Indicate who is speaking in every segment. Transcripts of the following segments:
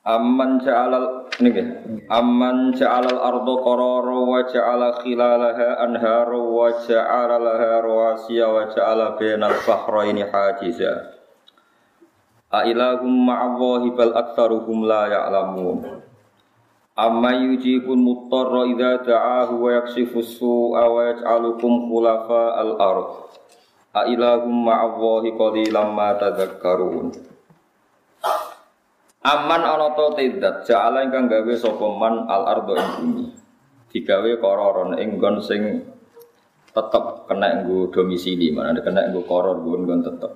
Speaker 1: Amman ja'alal niki amman ja'alal ardo qarara wa ja'ala khilalaha anhara wa ja'ala laha rawasiya wa ja'ala bainal bahraini hajiza. A ilahum ma'allahi bal aktsaruhum la ya'lamun. Amma yujibun muttarra idza da'ahu wa yakshifu su'a wa yaj'alukum khulafa al-ard. A ilahum ma'allahi qalilan ma tadhakkarun Aman ana ta tidak ja'ala ingkang gawe sapa man al ardo ing bumi. Digawe kororon ing nggon sing tetep kena nggo domisili, mana kena nggo koror nggon nggon tetep.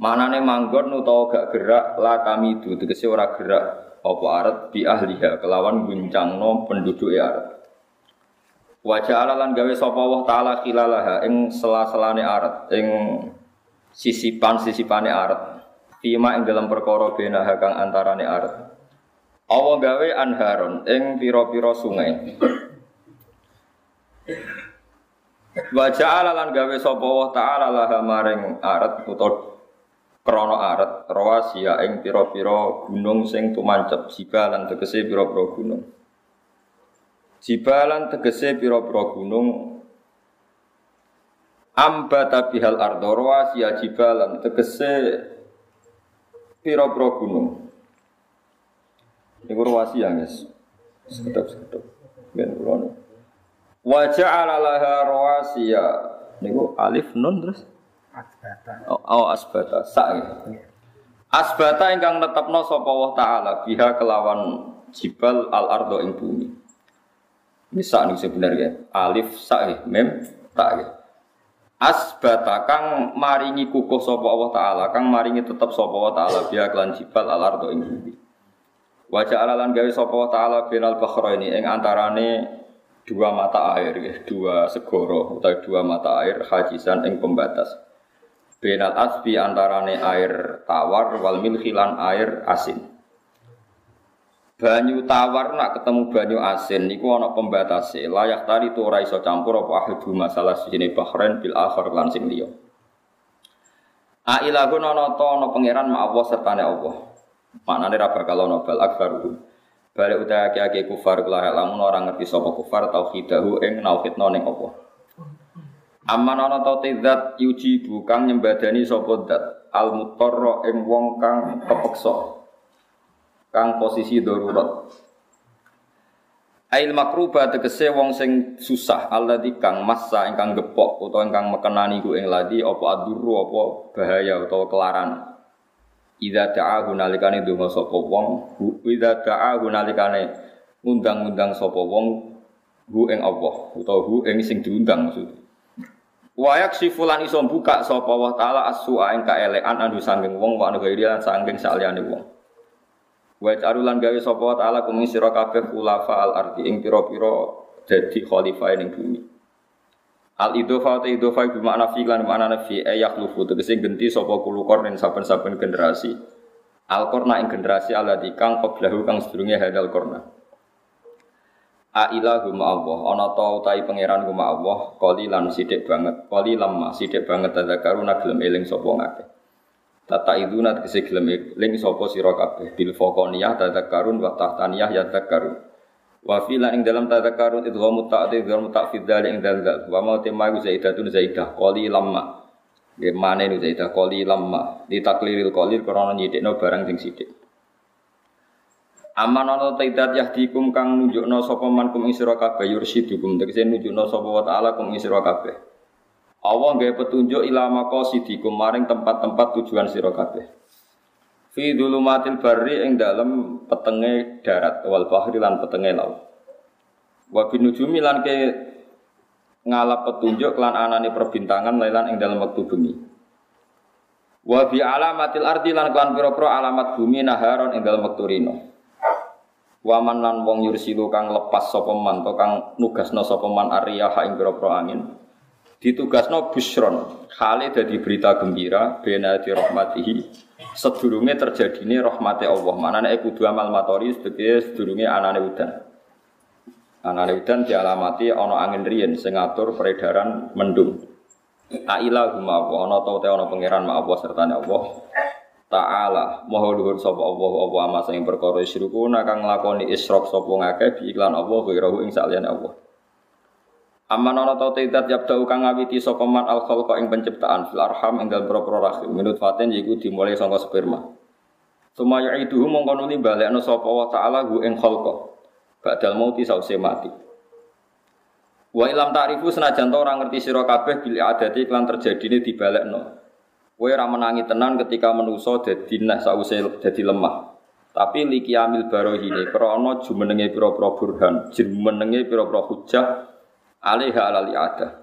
Speaker 1: Manane manggon utawa gak gerak la kami du tegese ora gerak apa aret bi ahliha kelawan guncangno penduduke aret. Wajah ala lan gawe sapa Allah taala khilalaha ing sela-selane aret ing sisipan-sisipane aret Fima ing dalam perkara bena kang antarane aret. Allah gawe anharon ing pira-pira sungai. Wa ja'ala lan gawe sapa wa ta'ala laha maring aret utawa krana aret rawasiya ing pira-pira gunung sing tumancep jibalan tegese pira-pira gunung. Jibalan tegese pira-pira gunung ambata bihal ardo rawasiya jibalan tegese piro-piro gunung. Ini wasi ya guys. Sekedap-sekedap. Ben kulo. Wa ja'ala laha rawasiya. Niku alif nun terus asbata. Oh, oh asbata. Sa ya. Asbata ingkang netepno sapa Allah taala biha kelawan jibal al ardo ing bumi. Ini sa nih sebenarnya. Alif sa ya. mem tak ya asbata kang maringi kukuh sapa Allah taala kang maringi tetep sapa Allah taala biya klan jibal al ardo ing bumi. Wa ja'ala lan gawe sapa Allah taala binal ini ing antarane dua mata air ya, dua segoro atau dua mata air hajisan ing pembatas. Benal asbi antarane air tawar wal milhilan air asin banyu tawar nak ketemu banyu asin niku ana pembatase layak tadi tu ora iso campur apa ahadu masalah sini bahrain bil akhir lan sing liya. A ilahun ana ta ana pangeran ma Allah sertane Allah. Maknane ra bakal ana bal akbaru balik uta ake kufar kula lamun ora ngerti sapa kufar tauhidahu ing nauhidno ning apa Aman ana ta zat yuji kang nyembadani sapa zat. Al mutarra ing wong kang kepeksa kang posisi darurat. Ail makruba tegese wong sing susah alladzi kang massa ingkang gepok utawa ingkang mekenani ku ing ladi apa aduru apa bahaya utawa kelaran. Idza ta'ahu nalikane donga sapa wong, idza ta'ahu nalikane ngundang-undang sapa wong hu ing Allah utawa hu ing sing diundang maksud. Wayak sifulan iso buka sapa wa taala as-su'a ing kaelekan anu sanging wong wa anu lan sanging saliyane wong. Wa carulan gawe sapa taala kum sira kabeh khulafa al ardi ing pira-pira dadi khalifah ning bumi. Al idhofa ta idhofa bi makna fi lan makna nafi ayak lufu tegese genti sapa kulo kornen saben-saben generasi. Al korna ing generasi ala kang qablahu kang sedurunge hadal korna. A ilahu ma Allah ana ta utahi pangeran ku ma Allah qalilan sithik banget qalilan ma sithik banget tadzakaruna gelem eling sapa ngakeh. Tata itu kese gelem ling sapa sira kabeh bil faqaniyah tadzakarun wa tahtaniyah ya tadzakaru. Wa fi ing dalam tadzakarun idghamu ta'did wa mutafid dzalik ing dalal. Wa ma tema zaidatun zaidah qali lamma. Nggih mane nu zaidah. Di takliril qalil krana nyithikno barang sing sithik. Aman ana taidat yahdikum kang nunjukno sapa man kum ing sira kabeh yursidukum tegese nunjukno sapa wa ta'ala kum ing sira kabeh. Allah nggak petunjuk ilama qasidikum maring tempat-tempat tujuan sira kabeh. Fi dulumatil barri ing dalem petenge darat wal bahri lan petenge laut. Wa binujumi lan ke ngalap petunjuk kelan anane perbintangan lailan ing dalam waktu bumi. Wa bi alamatil ardi lan kelan pira-pira alamat bumi naharon ing dalam waktu rino. Waman lan wong yursilu kang lepas sapa man to kang nugasno sapa man ariyah ing pira angin. Ditugasno busron, khale dadi berita gembira bena di rahmatihi. Sedurunge terjadine rahmate Allah. Manane kudu amal matori sedurunge sedurunge anane udan. Anane udan dialamati ana angin riyen sing peredaran mendung. Aila huma ana ta ana pangeran ma Allah sertane Allah. Ta'ala moho luhur sapa Allah apa ama sing perkara isyrukuna kang nglakoni isyrok sapa ngakeh bi iklan Allah ghirahu ing saliyane Allah. Aman ana ta tidak yabda'u kang ngawiti man al khalqa ing penciptaan fil arham ing dalem propro rahim minut fatin yiku dimulai saka sperma. Sumaya itu mongko nuli balekno sapa wa ta'ala hu ing khalqa. Badal mauti sause mati. Wa ilam ta'rifu senajan to ora ngerti sira kabeh bil adati iklan terjadine dibalekno. Kowe ora menangi tenan ketika menusa dadi nah sause dadi lemah. Tapi liki amil barohine krana jumenenge pira-pira burhan, jumenenge pira-pira hujah alaiha alali ada.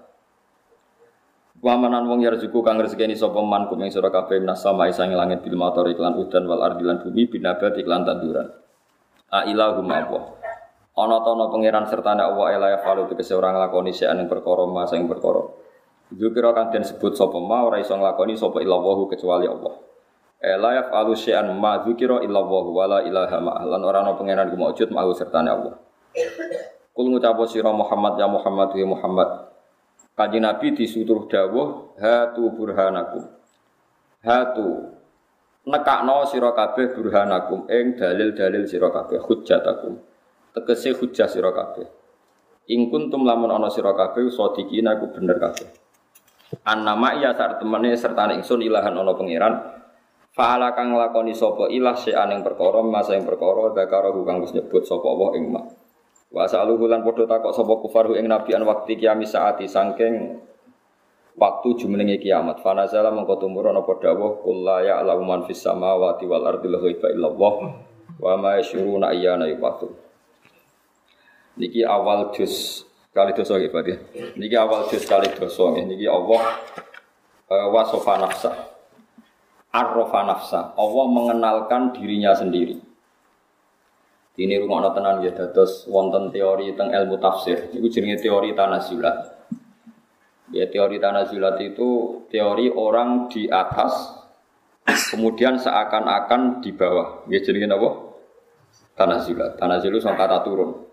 Speaker 1: Wamanan wong yarzuku kang rezekeni sapa man kum ing sira kabeh minas sama isang langit bil mator iklan udan wal ardi lan bumi binabat iklan tanduran. A ilahum Allah. Ana ta ana pangeran sertane Allah ela ya falu tegese ora nglakoni sing perkara ma sing perkara. Dzikira kang den sebut sapa ma ora iso nglakoni sapa illallahu kecuali Allah. Ela yaf'alu syai'an ma dzikira illallahu wala ilaha ma lan ora ana pangeran ku maujud mau sertane Allah. Kul ngucapo sira Muhammad ya Muhammad ya Muhammad. Kanjeng Nabi disuruh dawuh hatu burhanakum. Hatu nekakno sira kabeh burhanakum ing dalil-dalil sira kabeh hujjatakum. Tegese hujjah sira kabeh. Ing kuntum lamun ana sira kabeh sadiqina ku bener kabeh. An nama iya saat temene serta ingsun ilahan ono pangeran. Fa'ala kang nglakoni sapa ilah sean ing perkara masa ing perkara dakara kang wis nyebut sapa Allah ing mak. Wa saluhu lan padha takok sapa kufaru ing nabi an waktu kiamat saati sangking waktu jumenenge kiamat. Fa nazala mengko tumurun apa dawuh qul la ya'lamu man fis samawati wal ardi la ghaiba illallah wa ma yashuruna ayyana yubatu. Niki awal juz Kali dosa nggih berarti. Niki awal juz kali dosa nggih. Niki Allah uh, wasofa nafsa. Arrofa nafsa. Allah mengenalkan dirinya sendiri. Ini rumah tenan ya dados wonten teori tentang ilmu tafsir. Iku jenenge teori tanazulat. Ya teori tanazulat itu teori orang di atas kemudian seakan-akan di bawah. Ya jenenge apa? Tanazulat. Tanazulat itu kata turun.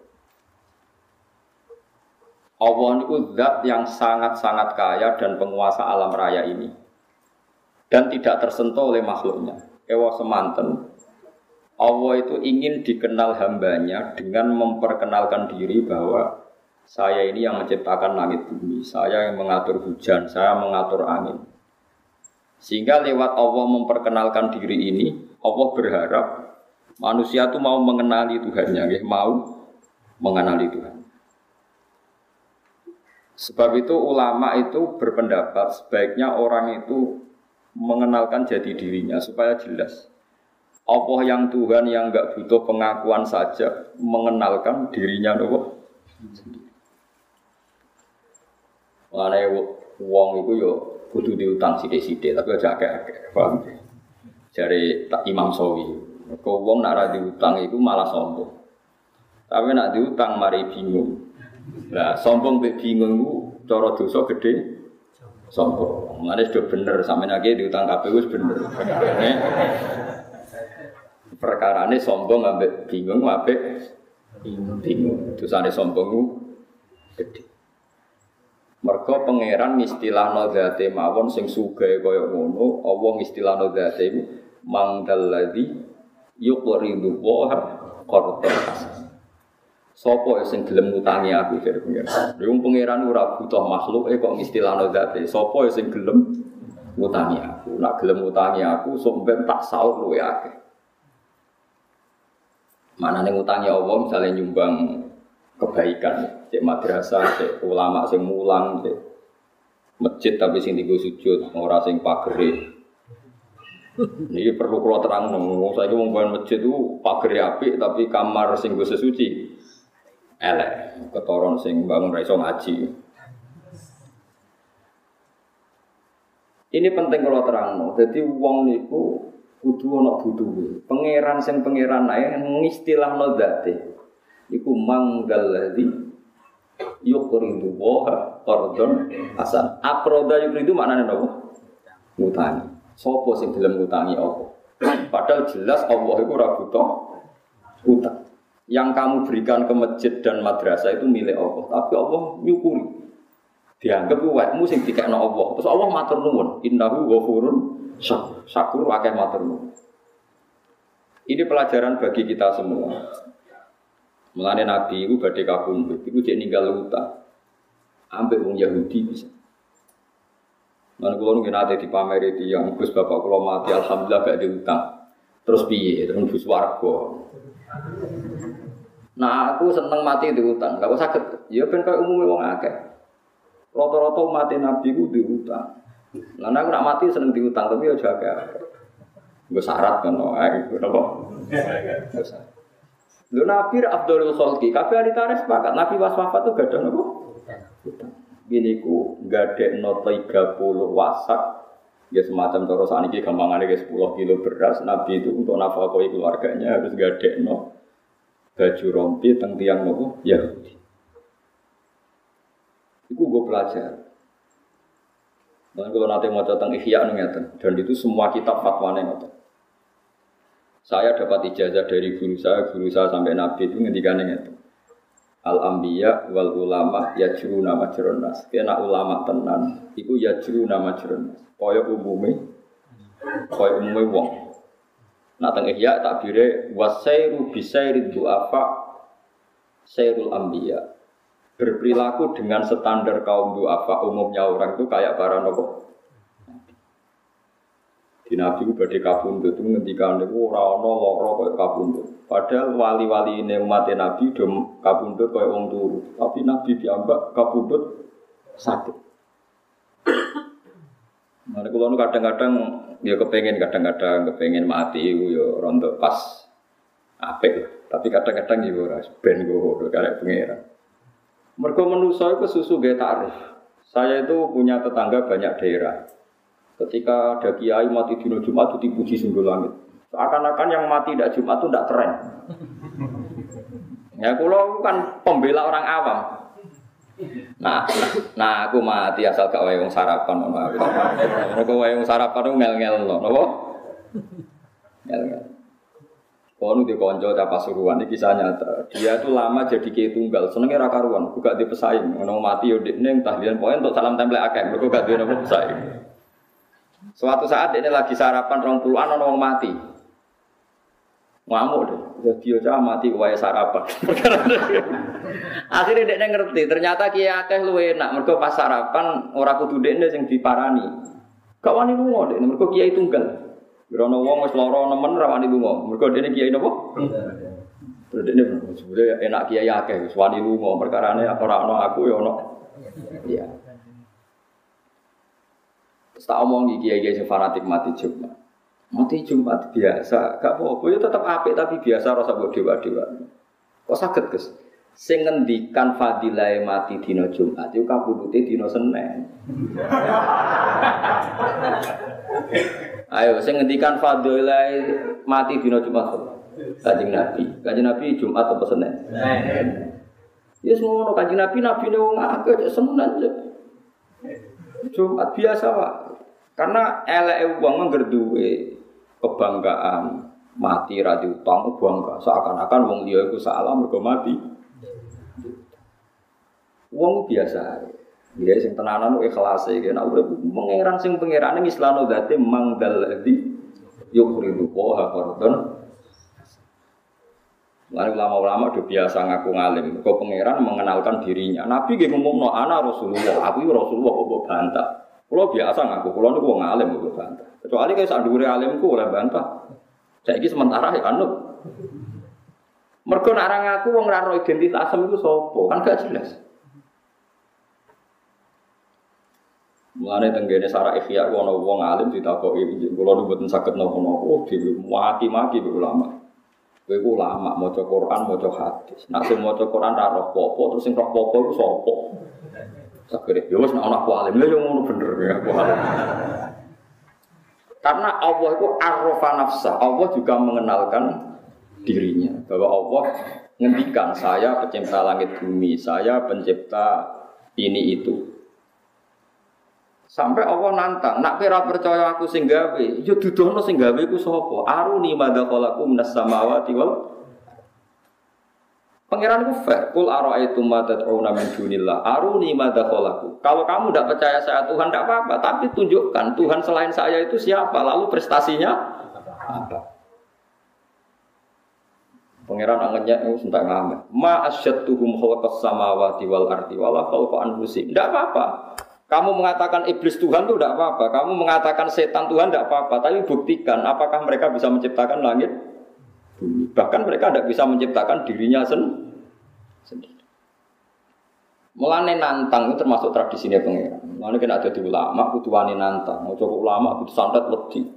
Speaker 1: Allah itu zat yang sangat-sangat kaya dan penguasa alam raya ini. Dan tidak tersentuh oleh makhluknya. Ewa semanten, Allah itu ingin dikenal hambanya dengan memperkenalkan diri bahwa saya ini yang menciptakan langit bumi, saya yang mengatur hujan, saya mengatur angin. Sehingga lewat Allah memperkenalkan diri ini, Allah berharap manusia itu mau mengenali Tuhannya, mau mengenali Tuhan. Sebab itu ulama itu berpendapat sebaiknya orang itu mengenalkan jati dirinya supaya jelas. Allah yang Tuhan yang nggak butuh pengakuan saja mengenalkan dirinya nopo Mana wong itu yo butuh diutang sidik-sidik tapi aja akeh-akeh. Paham? Jari tak Imam Sawi. Kau wong nak diutang itu malah sombong. Tapi nak diutang mari bingung. Nah, sombong be bingung ku cara dosa gede sombong. Mane sudah bener sampeyan iki diutang wis bener. Perkara ini sombong ambek bingung ambek bingung. Dosane sombong gede. Mergo pangeran istilahno zate mawon sing sugih kaya ngono, Allah istilahno zate iku mangdal ladzi yuqridu wa qardan. Sopo sing gelem ngutangi aku dari pengiran. Wong pengiran ora butuh makhluk eh kok istilahno zate. Sopo sing gelem ngutangi aku. Nak gelem ngutangi aku sok tak saur luwe akeh. Mana nih ngutangi Allah misalnya nyumbang kebaikan, cek madrasah, cek ulama sing mulang, cek masjid tapi sing digo sujud, ora sing pagere. Ini perlu kalau terang, saya mau masjid itu pagere api tapi kamar sing gue sesuci elek. Ketoron sing bangun raiso ngaji. Ini penting kalau terang jadi uang niku kudu ana butuhe. Pangeran sing pangeran ae ngistilah dzate. Iku manggal ladzi yuqridu wa qardon hasan. Aqrada yuqridu maknane napa? Ngutangi. Sopo sing gelem ngutangi apa? Padahal jelas Allah itu ora butuh utang. Yang kamu berikan ke masjid dan madrasah itu milik Allah, tapi Allah nyukuri. Dianggap wetmu sing dikekno Allah. Terus Allah matur nuwun, innahu ghafurun syakur matur nuwun. Ini pelajaran bagi kita semua. Mulane Nabi itu badhe kabundut, itu cek ninggal utang. Ambek wong Yahudi bisa. Mana kulo nunggu nate di pamer itu yang Gus bapak kulo mati alhamdulillah gak diutang. Terus piye? Terus bus warga. Nah aku seneng mati diutang, gak usah sakit. Ya ben kayak umumnya wong akeh. Rata-rata mati nabi ku diutang. Lah aku nak mati seneng diutang tapi ya jaga. Gue syarat kan, oh, eh, apa? Lu nabi Abdul Khalqi, kabeh ahli tarikh sepakat nabi pas wafat tuh gak ada? Utang. Gini ku gade no 30 wasak ya semacam cara saat ini gampangannya kayak 10 kilo beras Nabi itu untuk nafkah keluarganya harus gade no baju rompi teng tiang nopo Yahudi itu gue belajar dan kalau nanti mau tentang ihya ngeten. Dan itu semua kitab fatwa ngeten. Saya dapat ijazah dari guru saya guru saya sampai Nabi itu ngendikan ngeten. Al ambiya wal ulama yajru nama jeronas kena ulama tenan iku yajru nama jeronas kaya umume kaya umume wong. Nah teng ihya takbire wasairu bisairi duafa sairul ambiya berperilaku dengan standar kaum duafa umumnya orang itu kayak para nopo di Nabi itu badai kabundut itu ngendikan itu orang ono loro kayak. Padahal wali-wali ini umat Nabi udah kabundut kayak wong turu. Tapi Nabi diambak kabundut sakit. Nah, kalau kadang-kadang ya kepengen kadang-kadang kepengen mati itu ya rontok pas apik Tapi kadang-kadang ya ora ben gue karek pangeran. Mereka menuso itu susu gaya tarif. Saya itu punya tetangga banyak daerah. Ketika ada kiai mati di Jumat itu dipuji sungguh langit. Seakan-akan yang mati tidak Jumat itu tidak keren. Ya kalau kan pembela orang awam. Nah, nah, aku mati asal gak wayung sarapan ngono aku. Wayung sarapan ngel-ngel loh? Ngel-ngel. Kono di konco capa suruhan ini kisah nyata. Dia itu lama jadi kiai tunggal, senengnya raka ruan, buka di pesaing. Ngono mati yo dekne tahlilan poin untuk salam tempel akeh, mergo gak duwe napa pesaing. Suatu saat ini lagi sarapan rong puluhan orang mati. Ngamuk deh, jadi aja mati kaya sarapan. Akhirnya dia ngerti, ternyata kia akeh lu enak. Mereka pas sarapan orang kudu dia yang diparani. Gak wani lunga deh, mereka kiai tunggal. Gerono wong wis lara nemen ra wani lunga. Mergo dene kiai napa? Terus dene sebenarnya enak kiai akeh wis wani lunga. Perkarane ora ana aku ya ana. Iya. Tak omong kiai kiai fanatik mati Jumat. Mati Jumat biasa, gak apa-apa. Ya tetap apik tapi biasa rasa buat dewa dewa. Kok sakit kes? Sing ngendikan fadilah mati dino Jumat itu kabudute dino Senin. Ayo, sing ngendikan fadilah mati dino Jumat. Kanjeng Nabi, kanjeng Nabi Jumat atau Senin? Ya semua kanjeng Nabi, Nabi nih wong akeh Senin aja. Jumat biasa pak. Karena elek uang menggerduwe kebanggaan mati radio utang bangga seakan-akan wong dia itu salah mergo mati. Wong biasa. Dia sing tenanan ikhlas iki nek urip mengeran sing pangerane islano date mangdal di yukridu wa qardon. Lalu ulama-ulama udah biasa ngaku ngalim. Kau pangeran mengenalkan dirinya. Nabi gak ngomong no ana Rasulullah. Aku Rasulullah kok bantah. Kalau biasa ngaku, kalau niku wong alim kok bantah. Kecuali kayak sak dhuwure alimku oleh bantah. Saiki sementara ya anut. Mergo ora ngaku wong ora identitas itu sapa? Kan gak jelas. Mulane tenggene sarah ikhya ana wong alim ditakoki kula nu mboten saged napa-napa oh dhewe maki-maki ulama. Kowe ku ulama maca Quran, maca hadis. Nek sing maca Quran ra roh apa terus sing roh apa iku sapa? Sakire, ya wis ana aku alim, yo ngono bener ya aku alim. Karena Allah itu arrofa nafsa. Allah juga mengenalkan dirinya bahwa Allah ngendikan saya pencipta langit bumi, saya pencipta ini itu. Sampai Allah nantang, nak kira percaya aku sing gawe, ya dudono sing gawe ku sapa? Aruni madakalaku minas samawati wal Pangeran ku fair. Kul itu ma tad'una min dunillah. Aruni madakalaku. Kalau kamu tidak percaya saya Tuhan tidak apa-apa, tapi tunjukkan Tuhan selain saya itu siapa, lalu prestasinya apa? Pangeran angannya itu sentak ngamen. Ma asyadtuhum khalaqas samawati wal ardi wala khalqa anfusihim. Tidak apa-apa. Kamu mengatakan iblis Tuhan itu tidak apa-apa. Kamu mengatakan setan Tuhan tidak apa-apa. Tapi buktikan apakah mereka bisa menciptakan langit. Bahkan mereka tidak bisa menciptakan dirinya sen sendiri. Mulane nantang itu termasuk tradisinya pengiran. Mulane kena ada di ulama, kudu wani nantang. Mau coba ulama, kudu santet wedi.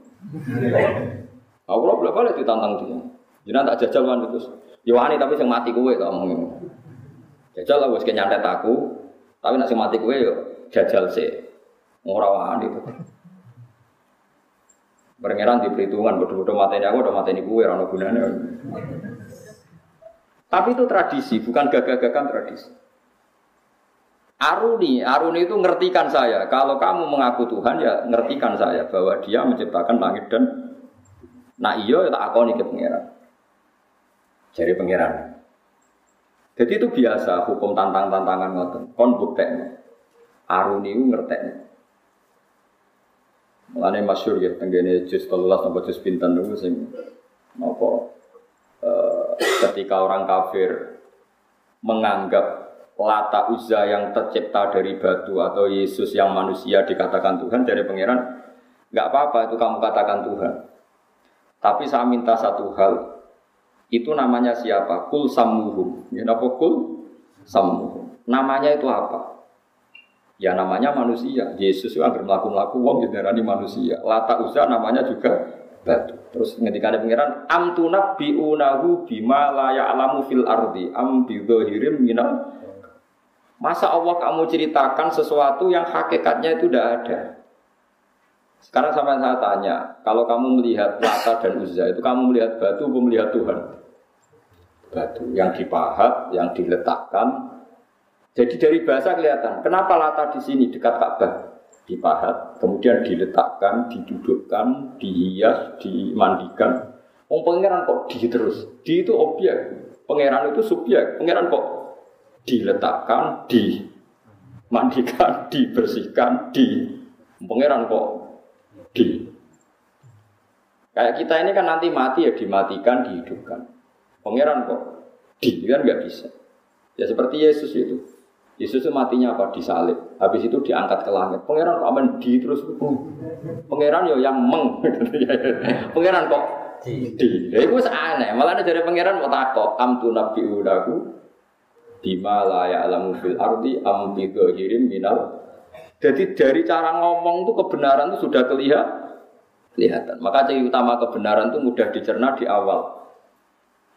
Speaker 1: Aku lo boleh balik ditantang dia. Jangan tak jajal kan itu. Ya tapi yang mati kue tak. Jajal lah wes nyantet aku, tapi nak mati kue yo jajal sih. Ora wani itu. Pangeran di perhitungan, bodoh-bodoh mateni aku, udah mateni kue, rano gunanya. Tapi itu tradisi, bukan gagah-gagahan tradisi. Aruni, Aruni itu ngertikan saya. Kalau kamu mengaku Tuhan ya ngertikan saya bahwa Dia menciptakan langit dan nah iya tak akoni ke pangeran. Jadi pangeran. Jadi itu biasa hukum tantang-tantangan ngoten. Kon buktekno. Aruni itu ngerti. Mulane masyhur ya tenggene juz 13 sampai juz pinten niku sing napa uh, ketika orang kafir menganggap Lata Uzza yang tercipta dari batu atau Yesus yang manusia dikatakan Tuhan dari pangeran nggak apa-apa itu kamu katakan Tuhan. Tapi saya minta satu hal. Itu namanya siapa? Kul samuhum ya apa kul samuhum namanya itu apa Ya namanya manusia. Yesus itu agar melaku melaku wong ya darani manusia. Lata usaha namanya juga batu. Terus ketika ada pengiran am biunahu bima la ya'lamu fil ardi am bidzahirim minal Masa Allah kamu ceritakan sesuatu yang hakikatnya itu tidak ada? Sekarang sampai saya tanya, kalau kamu melihat Lata dan Uzza itu kamu melihat batu atau melihat Tuhan? Batu yang dipahat, yang diletakkan, jadi dari bahasa kelihatan, kenapa latar di sini dekat Ka'bah? Dipahat, kemudian diletakkan, didudukkan, dihias, dimandikan. Wong pangeran kok di terus? Di itu objek, pangeran itu subjek. Pangeran kok diletakkan, dimandikan, dibersihkan, di pangeran kok di. Kayak kita ini kan nanti mati ya dimatikan, dihidupkan. Pangeran kok di kan nggak bisa. Ya seperti Yesus itu. Yesus itu matinya apa? Disalib. Habis itu diangkat ke langit. Pangeran kok aman di terus. Pangeran yo yang meng. pangeran kok di. Ya itu aneh. Malah ada dari pangeran mau takok. Am tu nabi udaku. Bima la ya'lamu fil ardi am bi minal. Jadi dari cara ngomong itu kebenaran itu sudah kelihatan. kelihatan. Maka ciri utama kebenaran itu mudah dicerna di awal.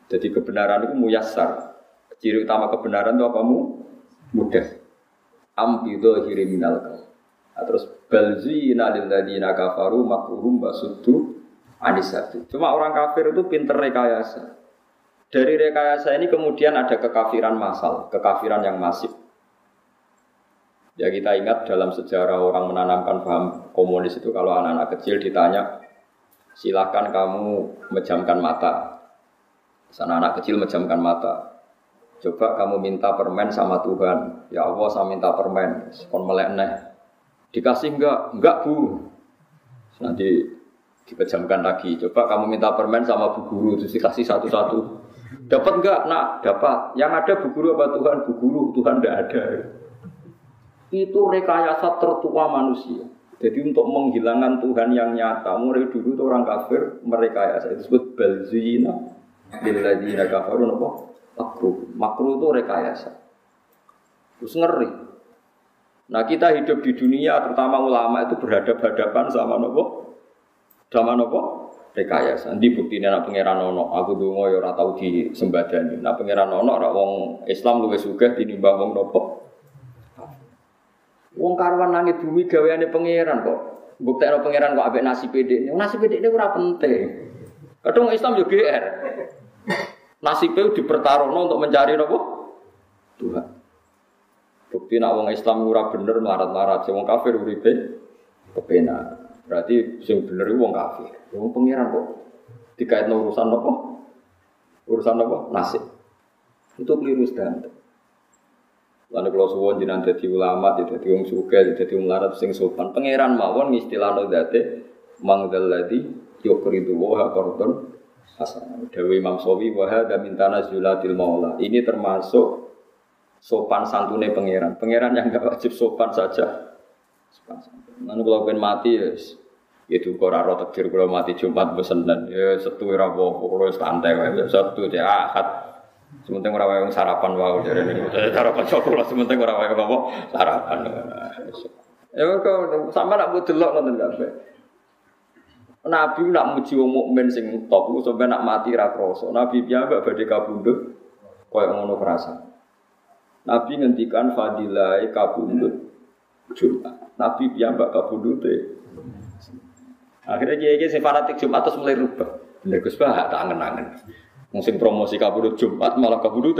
Speaker 1: Jadi kebenaran itu muyasar. Ciri utama kebenaran itu apa mu? Mudah. Ambido minal nah, terus balzina lil ladina kafaru makruhum basuddu anisatu cuma orang kafir itu pinter rekayasa. Dari rekayasa ini kemudian ada kekafiran masal kekafiran yang masif. Ya kita ingat dalam sejarah orang menanamkan paham komunis itu kalau anak-anak kecil ditanya silahkan kamu menjamkan mata. Sana anak kecil menjamkan mata. Coba kamu minta permen sama Tuhan. Ya Allah, saya minta permen. Kon melek neh. Dikasih enggak? Enggak, Bu. Nanti dipejamkan lagi. Coba kamu minta permen sama Bu Guru, terus dikasih satu-satu. Dapat enggak? Nak, dapat. Yang ada Bu Guru apa Tuhan? Bu Guru, Tuhan enggak ada. Itu rekayasa tertua manusia. Jadi untuk menghilangkan Tuhan yang nyata, mulai dulu itu orang kafir merekayasa. Itu disebut balzina. Lilladzina kafaru apa? Makruh. Makruh itu rekayasa. Terus ngeri. Nah kita hidup di dunia, terutama ulama itu berhadap-hadapan sama nopo, sama nopo rekayasa. Nanti bukti anak pangeran nono, aku dulu ya ora tau di sembadani. Nah pangeran nono, ora wong Islam luwes suka tinimbang wong nopo. Wong karuan langit bumi gaweane pangeran kok. Bukti no pangeran kok abek nasi pede nasi pede ini ora penting. Kadang Islam juga GR. Nasibnya dipertaruhkan untuk mencari nopo Tuhan. Bukti nak wong Islam ora bener melarat-larat, wong kafir uripe kepena. Berarti sing bener wong kafir. Wong pangeran kok dikaitno urusan nopo? Urusan nopo? Nasib. Itu keliru dan Lalu kalau suwon jinan jadi ulama, jadi wong suka, jadi wong larat sing sopan. Pangeran mawon istilahno date mangdaladi yukridu wa hasan. Dewi Imam Sawi wa hadza min tanazulatil maula. Ini termasuk sopan santune pangeran. Pangeran yang enggak wajib sopan saja. Sopan santun. Lalu kalau pengen mati ya itu kok ora takdir kalau mati Jumat besen dan ya ora apa-apa kalau santai wae ya ahad Sementing ora wae sarapan jare niku. Eh, sarapan coklat sementing ora wae apa sarapan. Ya kok sampe nak delok ngoten kabeh. Nabi nak muji wong mukmin sing top sampe nak mati ra krasa. Nabi piyambak badhe kabundut koyo ngono kerasa. Nabi ngendikan fadilah kabundut Jumat. Nabi piyambak kabundute. Akhirnya kiai sing fanatik Jumat terus mulai rubah. Lha Gus Bah tak angen-angen. Mungkin promosi kabudut Jumat malah kabudut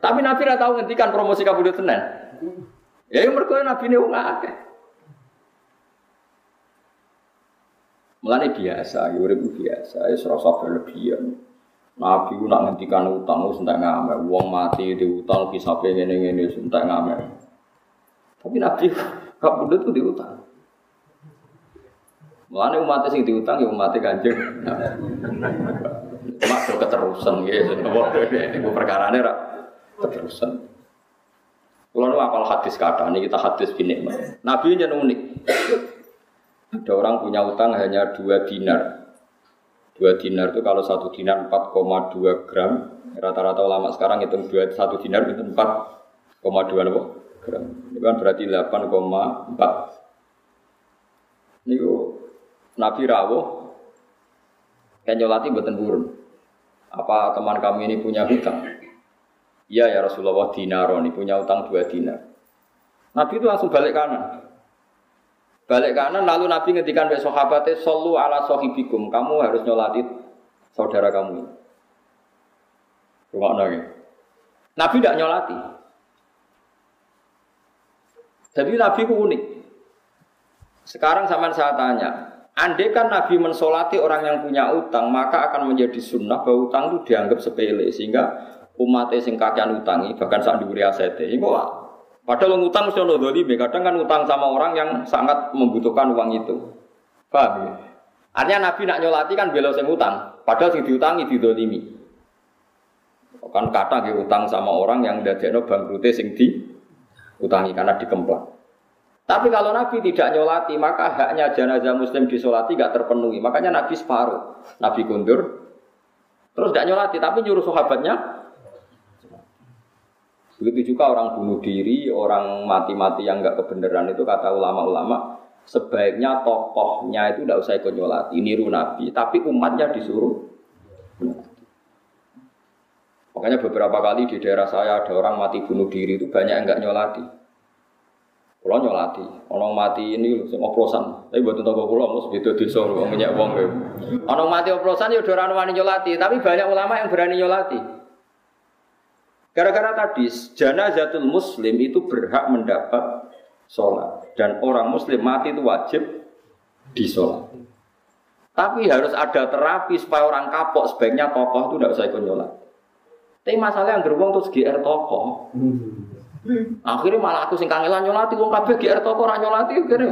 Speaker 1: Tapi Nabi tidak tahu ngendikan promosi kabudut Senin. Ya mereka Nabi nggak akeh. Mulane biasa, ya urip biasa, ya serasa berlebihan. Nabi ku nak ngendikan utang wis entek ngamer, wong mati di utang kisah ngene-ngene wis entek ngamer. Tapi Nabi kabudut itu diutang. Mulane umat sing diutang ya umat Kanjeng. Do keterusan ya, itu perkara ini keterusan. Kalau nu apal hadis kata, ini kita hadis gini, Nabi yang unik. Ada orang punya utang hanya dua dinar. Dua dinar itu kalau satu dinar 4,2 gram. Rata-rata ulama sekarang itu dua satu dinar itu 4,2 gram. Ini kan berarti 8,4. Ini Nabi rawuh kan nyolati buatan burun. Apa teman kami ini punya hutang? Iya ya Rasulullah dinaro ini punya utang dua dinar. Nabi itu langsung balik kanan. Balik kanan lalu Nabi ngendikan besok sahabatnya solu ala sohibikum. Kamu harus nyolati saudara kamu. Rumah nagi. Nabi tidak nyolati. Jadi Nabi itu unik. Sekarang sama saya tanya, Andai kan Nabi mensolati orang yang punya utang, maka akan menjadi sunnah bahwa utang itu dianggap sepele sehingga umat sing kakean utangi bahkan saat diberi ini kok padahal utang mesti ono kadang kan utang sama orang yang sangat membutuhkan uang itu. Paham ya? Artinya Nabi nak nyolati kan bela sing utang, padahal sing diutangi didolimi. Kan kata ke utang sama orang yang dadekno bangkrute sing di utangi karena dikemplang. Tapi kalau Nabi tidak nyolati, maka haknya jenazah Muslim disolati gak terpenuhi. Makanya Nabi separuh. Nabi kundur, terus gak nyolati, tapi nyuruh sahabatnya. Begitu juga orang bunuh diri, orang mati-mati yang gak kebenaran itu kata ulama-ulama, sebaiknya tokohnya itu tidak usah ikut nyolati, niru Nabi, tapi umatnya disuruh. Makanya beberapa kali di daerah saya ada orang mati bunuh diri itu banyak yang nggak nyolati. Kulo nyolati, orang mati ini sing oplosan. Tapi buat tentang kulo mus desa wong minyak wong kowe. Orang mati oplosan ya ora wani nyolati, tapi banyak ulama yang berani nyolati. Gara-gara tadi janazatul muslim itu berhak mendapat sholat dan orang muslim mati itu wajib disolat. Tapi harus ada terapi supaya orang kapok sebaiknya tokoh itu tidak usah ikut nyolat. Tapi masalah yang gerbong terus GR tokoh. Akhirnya malah aku sing kangelan nyolati wong kabeh GR toko ora nyolati kene.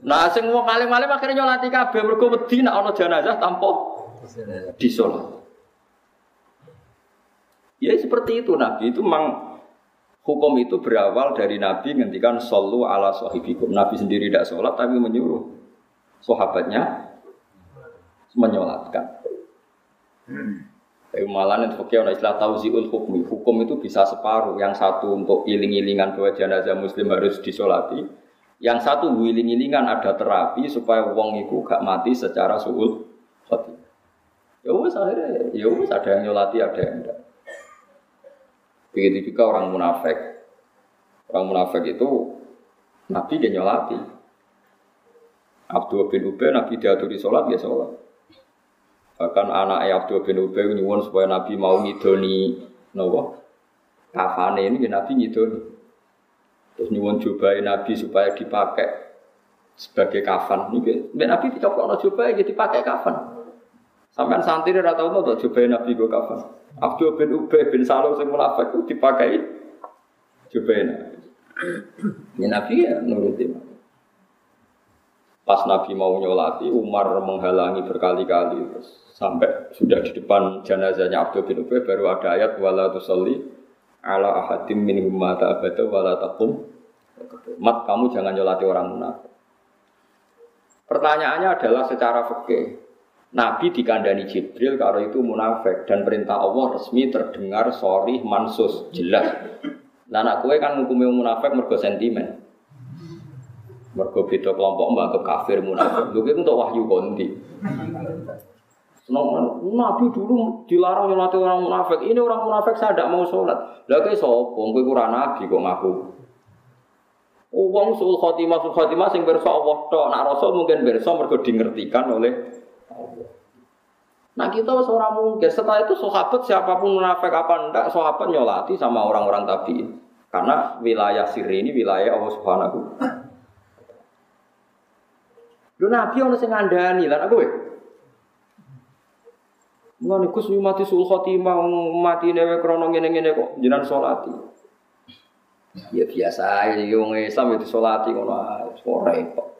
Speaker 1: Nah sing wong alim-alim akhirnya nyolati kabeh mergo wedi nek ana jenazah tanpa disolat. Ya seperti itu Nabi itu memang hukum itu berawal dari Nabi ngendikan sallu ala sahibikum. Nabi sendiri tidak sholat tapi menyuruh sahabatnya menyolatkan. Tapi malah nanti fakir ada istilah tauziul hukmi. Hukum itu bisa separuh. Yang satu untuk iling-ilingan bahwa jenazah muslim harus disolati. Yang satu iling-ilingan ada terapi supaya wong itu gak mati secara suul hati. Ya wes akhirnya, ya wes ada yang nyolati, ada yang enggak. Begitu juga orang munafik. Orang munafik itu Nabi dia nyolati. Abdul bin Ubay Nabi diaturi sholat ya sholat. Bahkan anak Abdul bin Ubay nyuwun supaya Nabi mau ngidoni nopo kafane ini ya Nabi ngidoni. Terus nyuwun jubai Nabi supaya dipakai sebagai kafan. Ini Nabi perlu jubai jadi dipakai kafan. Sampai santri rata tahu tuh jubai Nabi gue kafan. Abdul bin Ubay bin Salul sing munafik itu dipakai jubai Nabi. Ya Nabi ya nurutin. Pas Nabi mau nyolati, Umar menghalangi berkali-kali sampai sudah di depan jenazahnya Abdul bin Ubay baru ada ayat wala tusalli ala ahadim min mata abada wala taqum mat kamu jangan nyolati orang munafik. Pertanyaannya adalah secara fikih. Nabi dikandani Jibril kalau itu munafik dan perintah Allah resmi terdengar sorry mansus jelas. Nah, anak kue kan ngukumi munafik mergo sentimen. Mergo beda kelompok mbak kafir munafik. Lho untuk wahyu konti. Nabi dulu dilarang nyolati orang munafik. Ini orang munafik saya tidak mau sholat. Lah kayak sopo, kowe kurang nabi kok ngaku. Uang sul khotimah sul khotimah sing berso Allah tok. Rasul mungkin berso mergo dingertikan oleh. Nah kita seorang mungkin. Setelah itu sahabat siapa pun munafik apa ndak sahabat nyolati sama orang-orang tabiin. Karena wilayah siri ini wilayah Allah Subhanahu. Lho Nabi ono sing ngandani. Lan aku Ngono Gus mati sul khotimah mati newe krana ngene-ngene kok jenengan salati. Ya biasa ya wong Islam itu salati ngono ora kok.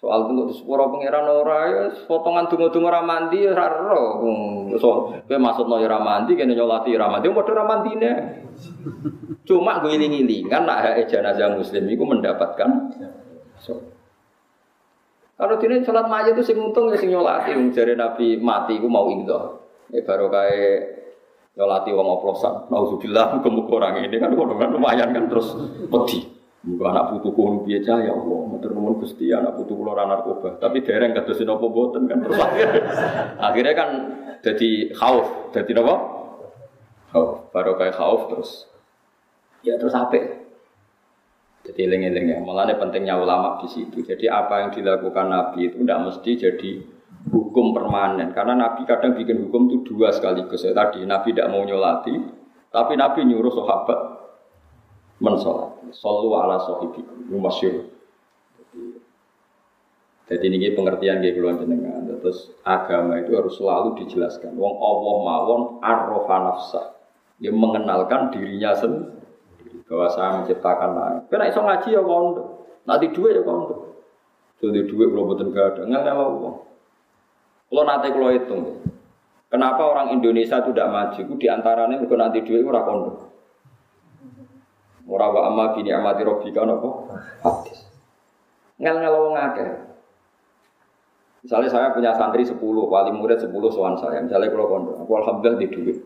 Speaker 1: Soal tunggu di sepuro pangeran ora ya potongan tunggu-tunggu ora mandi ya ora ero. So, kowe maksudno ya ora mandi kene nyolati ora mandi padha ora. Cuma gue iling-ilingan nak hak jenazah muslim iku mendapatkan so. Kalau dini sholat mayat itu sing untung ya sing nyolati, wong Nabi mati ku mau ingdo. Ya baru kayak nyolati wong oplosan. Nauzubillah muga orang ini kan kono kan lumayan kan terus wedi. Muga anak putu kulo piye ya Allah, matur Gusti anak putu kulo ora narkoba. Tapi dereng kados napa boten kan terus akhirnya, akhirnya kan jadi khauf, jadi napa? Khauf, baru kayak khauf terus. Ya terus apik. Jadi eling-eling ya, malah pentingnya ulama di situ. Jadi apa yang dilakukan Nabi itu tidak mesti jadi hukum permanen. Karena Nabi kadang bikin hukum itu dua sekaligus. Ya, tadi Nabi tidak mau nyolati, tapi Nabi nyuruh sahabat mensolat. Sallu ala sahibikum, masyur. Jadi ini pengertian kayak keluar jenengan. Terus agama itu harus selalu dijelaskan. Wong Allah mawon arrofa nafsah. Yang mengenalkan dirinya sendiri bahwa saya menciptakan langit. Karena iso ngaji ya kondo, nanti dua ya kondo. Jadi dua kalau betul gak ada, nggak nggak mau. Kalau nanti kalau hitung, kenapa orang Indonesia tidak maju? Itu di antaranya kalau nanti dua itu kondo. Orang wa amma bini amati robbika nopo hadis. Ngel ngel wong. Misalnya saya punya santri 10, wali murid 10 soal saya. Misalnya kalau kondo, aku alhamdulillah di duit.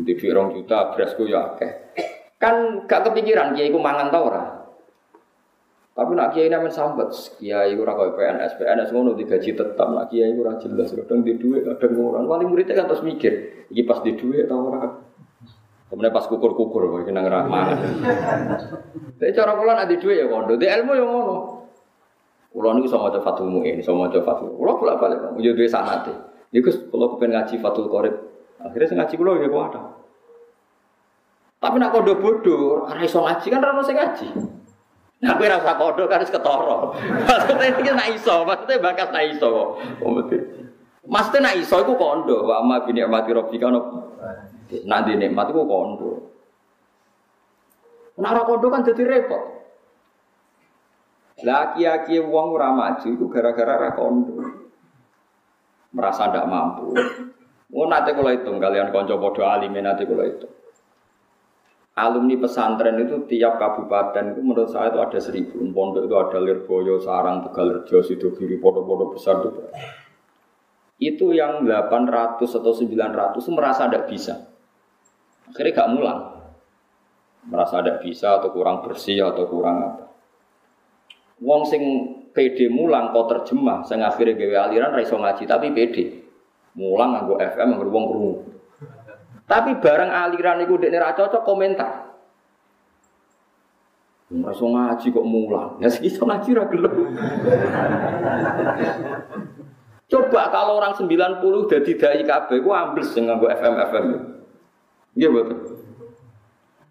Speaker 1: Di duit rong juta, berasku ya akeh. Kan gak kepikiran kiai ku mangan tau ora. Tapi nak kiai namen sambat, kiai ora kaya PNS, PNS ngono digaji tetap, nak kiai ora jelas, kadang di duit, kadang ngono. Wali muridnya kan terus mikir, iki pas di duit tau ora. Kemudian pas kukur-kukur, kok nang ora mangan. Tapi cara kula di duit ya kondo, di ilmu ya ngono. Kula niku sama maca Fathul Muin, sama maca Fathul. Kula bolak-balik, yo duwe sanate. Niku kula kepen ngaji Fathul Qorib. Akhirnya sing ngaji kula ya kok ada. Tapi nak kodo bodoh, karena iso ngaji kan rano sing ngaji. Nah, aku rasa kodo kan harus ketoro. Maksudnya ini nak iso, maksudnya bakas nak iso kok. Maksudnya nak iso itu kondo. Wa amma bini amati robbi. Nanti nikmat itu kondo. Nak kondo kan jadi repot. Laki-laki wong ora maju itu gara-gara ra kondo. Merasa ndak mampu. Oh nanti kalau hitung kalian konco podo alimin nanti kalau itu alumni pesantren itu tiap kabupaten itu menurut saya itu ada seribu pondok itu ada Lirboyo, Sarang, Tegal Rejo, Sidogiri, pondok-pondok besar itu itu yang 800 atau 900 itu merasa tidak bisa akhirnya gak mulang merasa tidak bisa atau kurang bersih atau kurang apa wong sing PD mulang kau terjemah saya akhirnya gawe aliran raiso ngaji tapi PD mulang nganggo FM nganggo wong tapi barang aliran itu dekne ra cocok komentar. Merasa ngaji kok mulang. Ya iso ngaji ra gelem. Coba kalau orang 90 jadi dai kabeh ku ambles sing nganggo FM FM. Iya betul.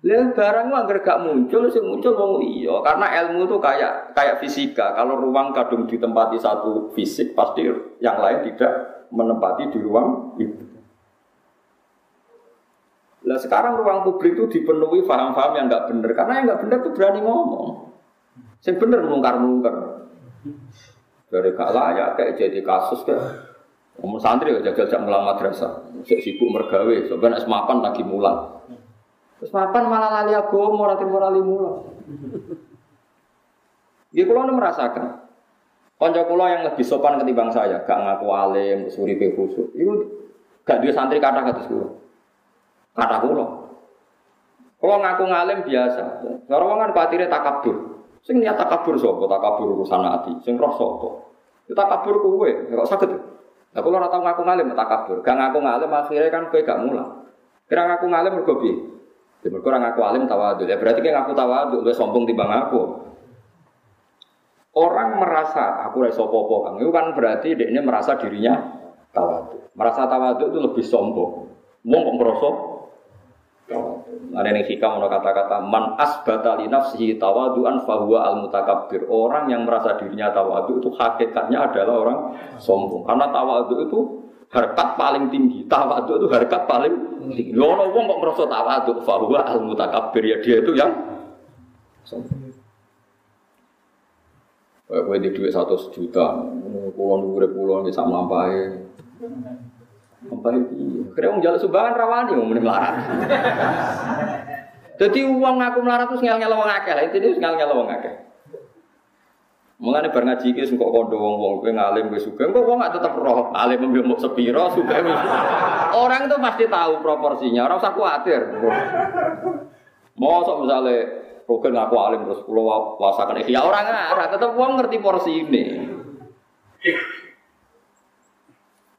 Speaker 1: Lihat barang mah gak muncul, sih muncul wong iya. Karena ilmu itu kayak kayak fisika. Kalau ruang kadung ditempati satu fisik, pasti yang lain tidak menempati di ruang itu. Nah sekarang ruang publik itu dipenuhi paham-paham yang nggak benar. Karena yang nggak benar itu berani ngomong. Yang benar melungkar-melungkar. Dari gak layak kayak jadi kasus kayak Ngomong santri ya jaga-jaga mulang madrasah. Saya sibuk mergawe, sebenarnya semapan lagi mulang. Terus mapan malah lali agama, ora timur lali mula. Nggih kula merasakan. Kanca kula yang lebih sopan ketimbang saya, gak ngaku alim, suripe khusuk. Iku gak duwe santri kata kados kula. Kata kula. Kula ngaku ngalim biasa. Cara wong kan kuatire takabur. Sing niat takabur sapa? Takabur urusan ati. Sing roh sapa? Ya takabur ya kok saged. Lah kula ora tau ngaku ngalim takabur. Gak ngaku ngalim akhirnya kan kowe gak mulang. Kira ngaku ngalim mergo piye? Ya mereka orang ngaku alim tawadul. Ya berarti kan ngaku tawadul, lebih sombong timbang aku. Orang merasa aku raiso popo kang, itu kan berarti dia merasa dirinya tawadul. Merasa tawadul itu lebih sombong. Mau merasa ada yang hikam mau kata-kata man asbata li nafsihi tawaduan fahuwa al mutakabbir. Orang yang merasa dirinya tawadu itu hakikatnya adalah orang sombong. Karena tawadu itu harkat paling tinggi. Tawadu itu harkat paling tinggi. Lo wong kok merasa tawadu bahwa al mutakabbir ya dia itu yang Kayak gue di duit satu juta, puluhan dua puluhan bisa melampai. Melampai iya. Kira mau jalan subangan rawani mau melarat. Jadi uang aku melarat tuh ngel ngel wong akeh lah. Intinya ngel ngel wong akeh. Mengenai bar ngaji iki kok kondo wong-wong kowe ngalim kowe suka, kok wong gak tetep roh alim mbok sepiro suka Orang itu pasti tahu proporsinya, ora usah kuatir. Misalnya Rogen ngaku alim terus pulau wasakan ya orang ngarah, tetep wong ngerti porsi ini.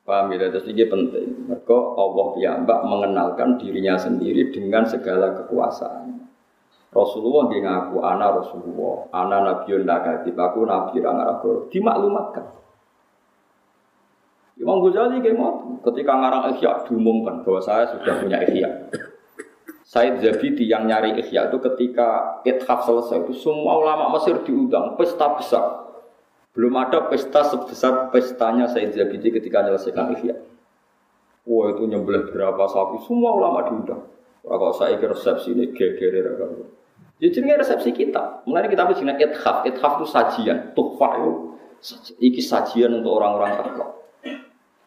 Speaker 1: Paham ya, terus ini penting. Maka Allah piyambak mengenalkan dirinya sendiri dengan segala kekuasaan. Rasulullah dia ngaku anak Rasulullah, anak Nabiun Nakatib, aku Nabi Rangaragoro, dimaklumatkan. Imam Ghazali kayak ketika ngarang Ihya diumumkan bahwa saya sudah punya Ihya. Said Zabidi yang nyari Ihya itu ketika Ithaf selesai itu semua ulama Mesir diundang pesta besar. Belum ada pesta sebesar pestanya Said Zabidi ketika menyelesaikan Ihya. Wah itu nyembelih berapa sapi, semua ulama diundang. Kalau saya kira resepsi ini geger Ya jenenge resepsi kita. Mulai kita harus jenenge ithaf. Ithaf itu sajian, tuhfah itu. Iki sajian untuk orang-orang takwa.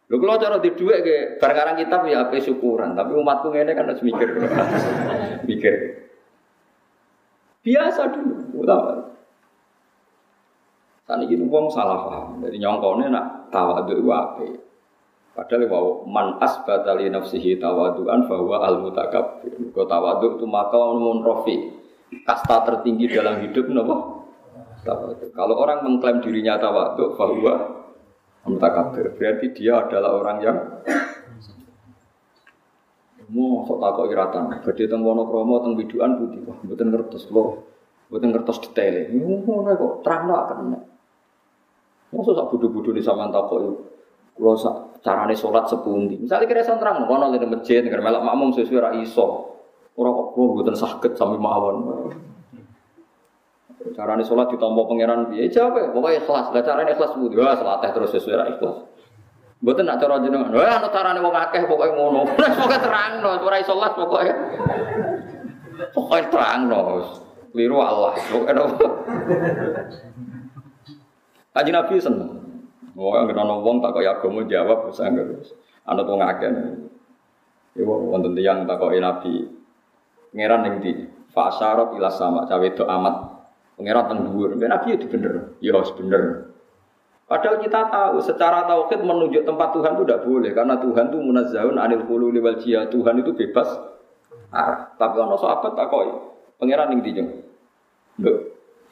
Speaker 1: Lho kalau cara di dua ke barang kitab ya apa syukuran, tapi umatku ini kan harus mikir. mikir. Biasa dulu, utama. Saat ini wong salah paham. Jadi nyongkone nak tawadu apa? Padahal wow man asbata li nafsihi tawaduan bahwa al mutakabbir. Kau tawadu itu maka mun rofi kasta tertinggi dalam hidup nopo. Kalau orang mengklaim dirinya tawadu bahwa mutakabir berarti dia adalah orang yang mau sok takok iratan. Badhe teng Wonokromo teng biduan putih wah mboten ngertos kula. Mboten ngertos detaile. Ngono kok terangno akan. Mosok sak bodho-bodho ni sampean takok. Kula sak carane salat sepundi. Misalnya kira terang kono di masjid negara melok makmum sesuai ra iso. Orang kok kulo buatan sakit sampai mawon. Carane sholat ditompo pangeran piye? Jawab ya, pokoknya ikhlas. Lah carane ikhlas budi. Wah, selatih terus sesuai ra ikhlas. Mboten nak cara jenengan. Wah, ana carane wong akeh pokoke ngono. Pokoke terangno, ora iso sholat pokoke. Pokoke terangno. Liru Allah. Pokoke nopo. Kanjeng Nabi seneng. Wong anggere ana wong tak kaya agama jawab wis anggere. Ana wong akeh. Iku wonten tiyang takoki Nabi, Pangeran yang di Fasarot ila sama cawe itu amat Pangeran teng dhuwur. Nabi itu bener. Ya bener. Padahal kita tahu secara tauhid menunjuk tempat Tuhan itu tidak boleh karena Tuhan itu munazzahun anil hululi wal jia. Tuhan itu bebas arah. Tapi ono sahabat takoi pangeran yang dijeng. Loh,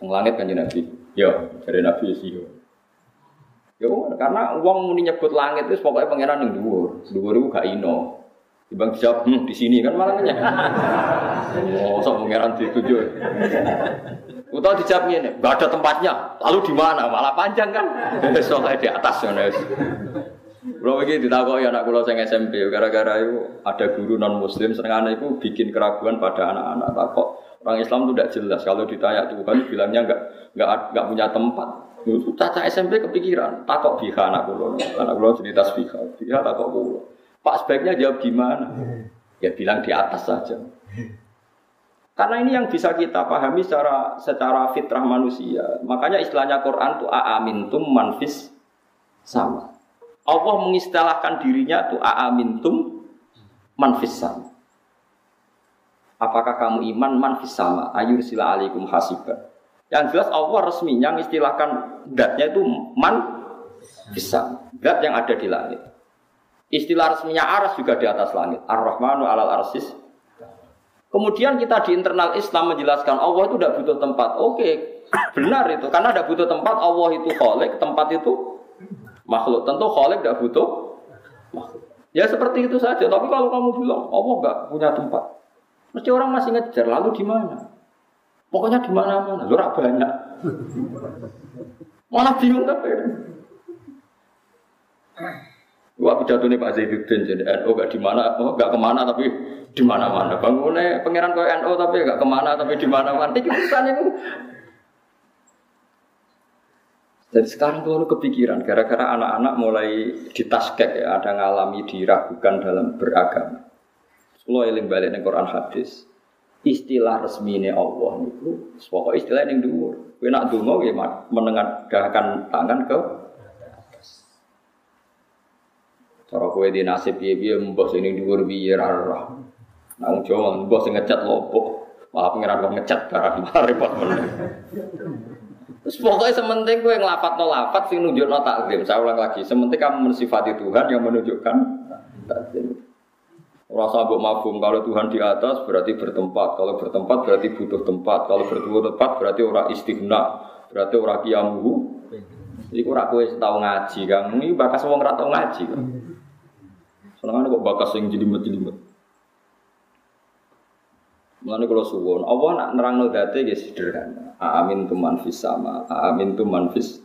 Speaker 1: teng langit kan Nabi. Ya, dari Nabi sih. Ya, karena uang muni nyebut langit itu pokoknya pangeran yang dhuwur. Dhuwur itu gak ino. Ibang dijawab, hmm, di sini kan malah Oh, sok pangeran dituju. Utau dijawab ini, nggak ada tempatnya. Lalu di mana? Malah panjang kan? Soalnya di atas ya, Kalau begitu ditakoi anak kulo yang SMP, gara-gara itu ada guru non Muslim senengane itu bikin keraguan pada anak-anak takok. Orang Islam itu tidak jelas. Kalau ditanya Tuhan, bilangnya nggak nggak nggak punya tempat. Caca SMP kepikiran, takok biha anak kulo. Anak kulo cerita biha, biha takok kulo. Pak sebaiknya jawab gimana? Ya bilang di atas saja. Karena ini yang bisa kita pahami secara secara fitrah manusia. Makanya istilahnya Quran itu aamintum manfis sama. Allah mengistilahkan dirinya itu aamintum manfis sama. Apakah kamu iman manfis sama? Ayur sila alaikum hasiban. Yang jelas Allah resminya mengistilahkan datnya itu man bisa. Dat yang ada di langit. Istilah resminya aras juga di atas langit. Ar-Rahmanu alal arsis. Kemudian kita di internal Islam menjelaskan Allah itu tidak butuh tempat. Oke, benar itu. Karena tidak butuh tempat, Allah itu kholik, tempat itu makhluk. Tentu kholik tidak butuh. Ya seperti itu saja. Tapi kalau kamu bilang Allah nggak punya tempat, mesti orang masih ngejar. Lalu di mana? Pokoknya di mana-mana, lurak banyak. Malah bingung tapi. Wah pidato nih Pak Zaiduddin jadi NU gak di mana, oh gak ke mana tapi di mana-mana. Bangunnya pangeran kau NU tapi gak ke mana tapi di mana-mana. Ini urusan itu. Jadi sekarang tuh kepikiran gara-gara anak-anak mulai ditaskek ya, ada ngalami diragukan dalam beragama. Kalau eling balik nih Quran hadis, istilah resmi ini Allah niku pokok istilah yang dhuwur. Kowe nak donga nggih menengadahkan tangan ke Cara kowe di nasib piye-piye mbah sing ning dhuwur piye ra ora. Nang Jawa ngecat lopo, malah pengiran kok ngecat barang repot meneh. Terus pokoknya sementing gue ngelapat no lapat sing nunjuk no taklim. Saya ulang lagi, sementing kamu mensifati Tuhan yang menunjukkan. Rasa mbok mabum kalau Tuhan di atas berarti bertempat, kalau bertempat berarti butuh tempat, kalau butuh tempat berarti ora istighna, berarti ora kiamuhu. Iku ora kowe tau ngaji, Kang. Ini bakas wong ora tau ngaji. Senengane kok bakas sing jelimet-jelimet. Mulane kalau suwon, Allah nak nerangno date ya sederhana. Amin tu man fis sama, amin tu man fis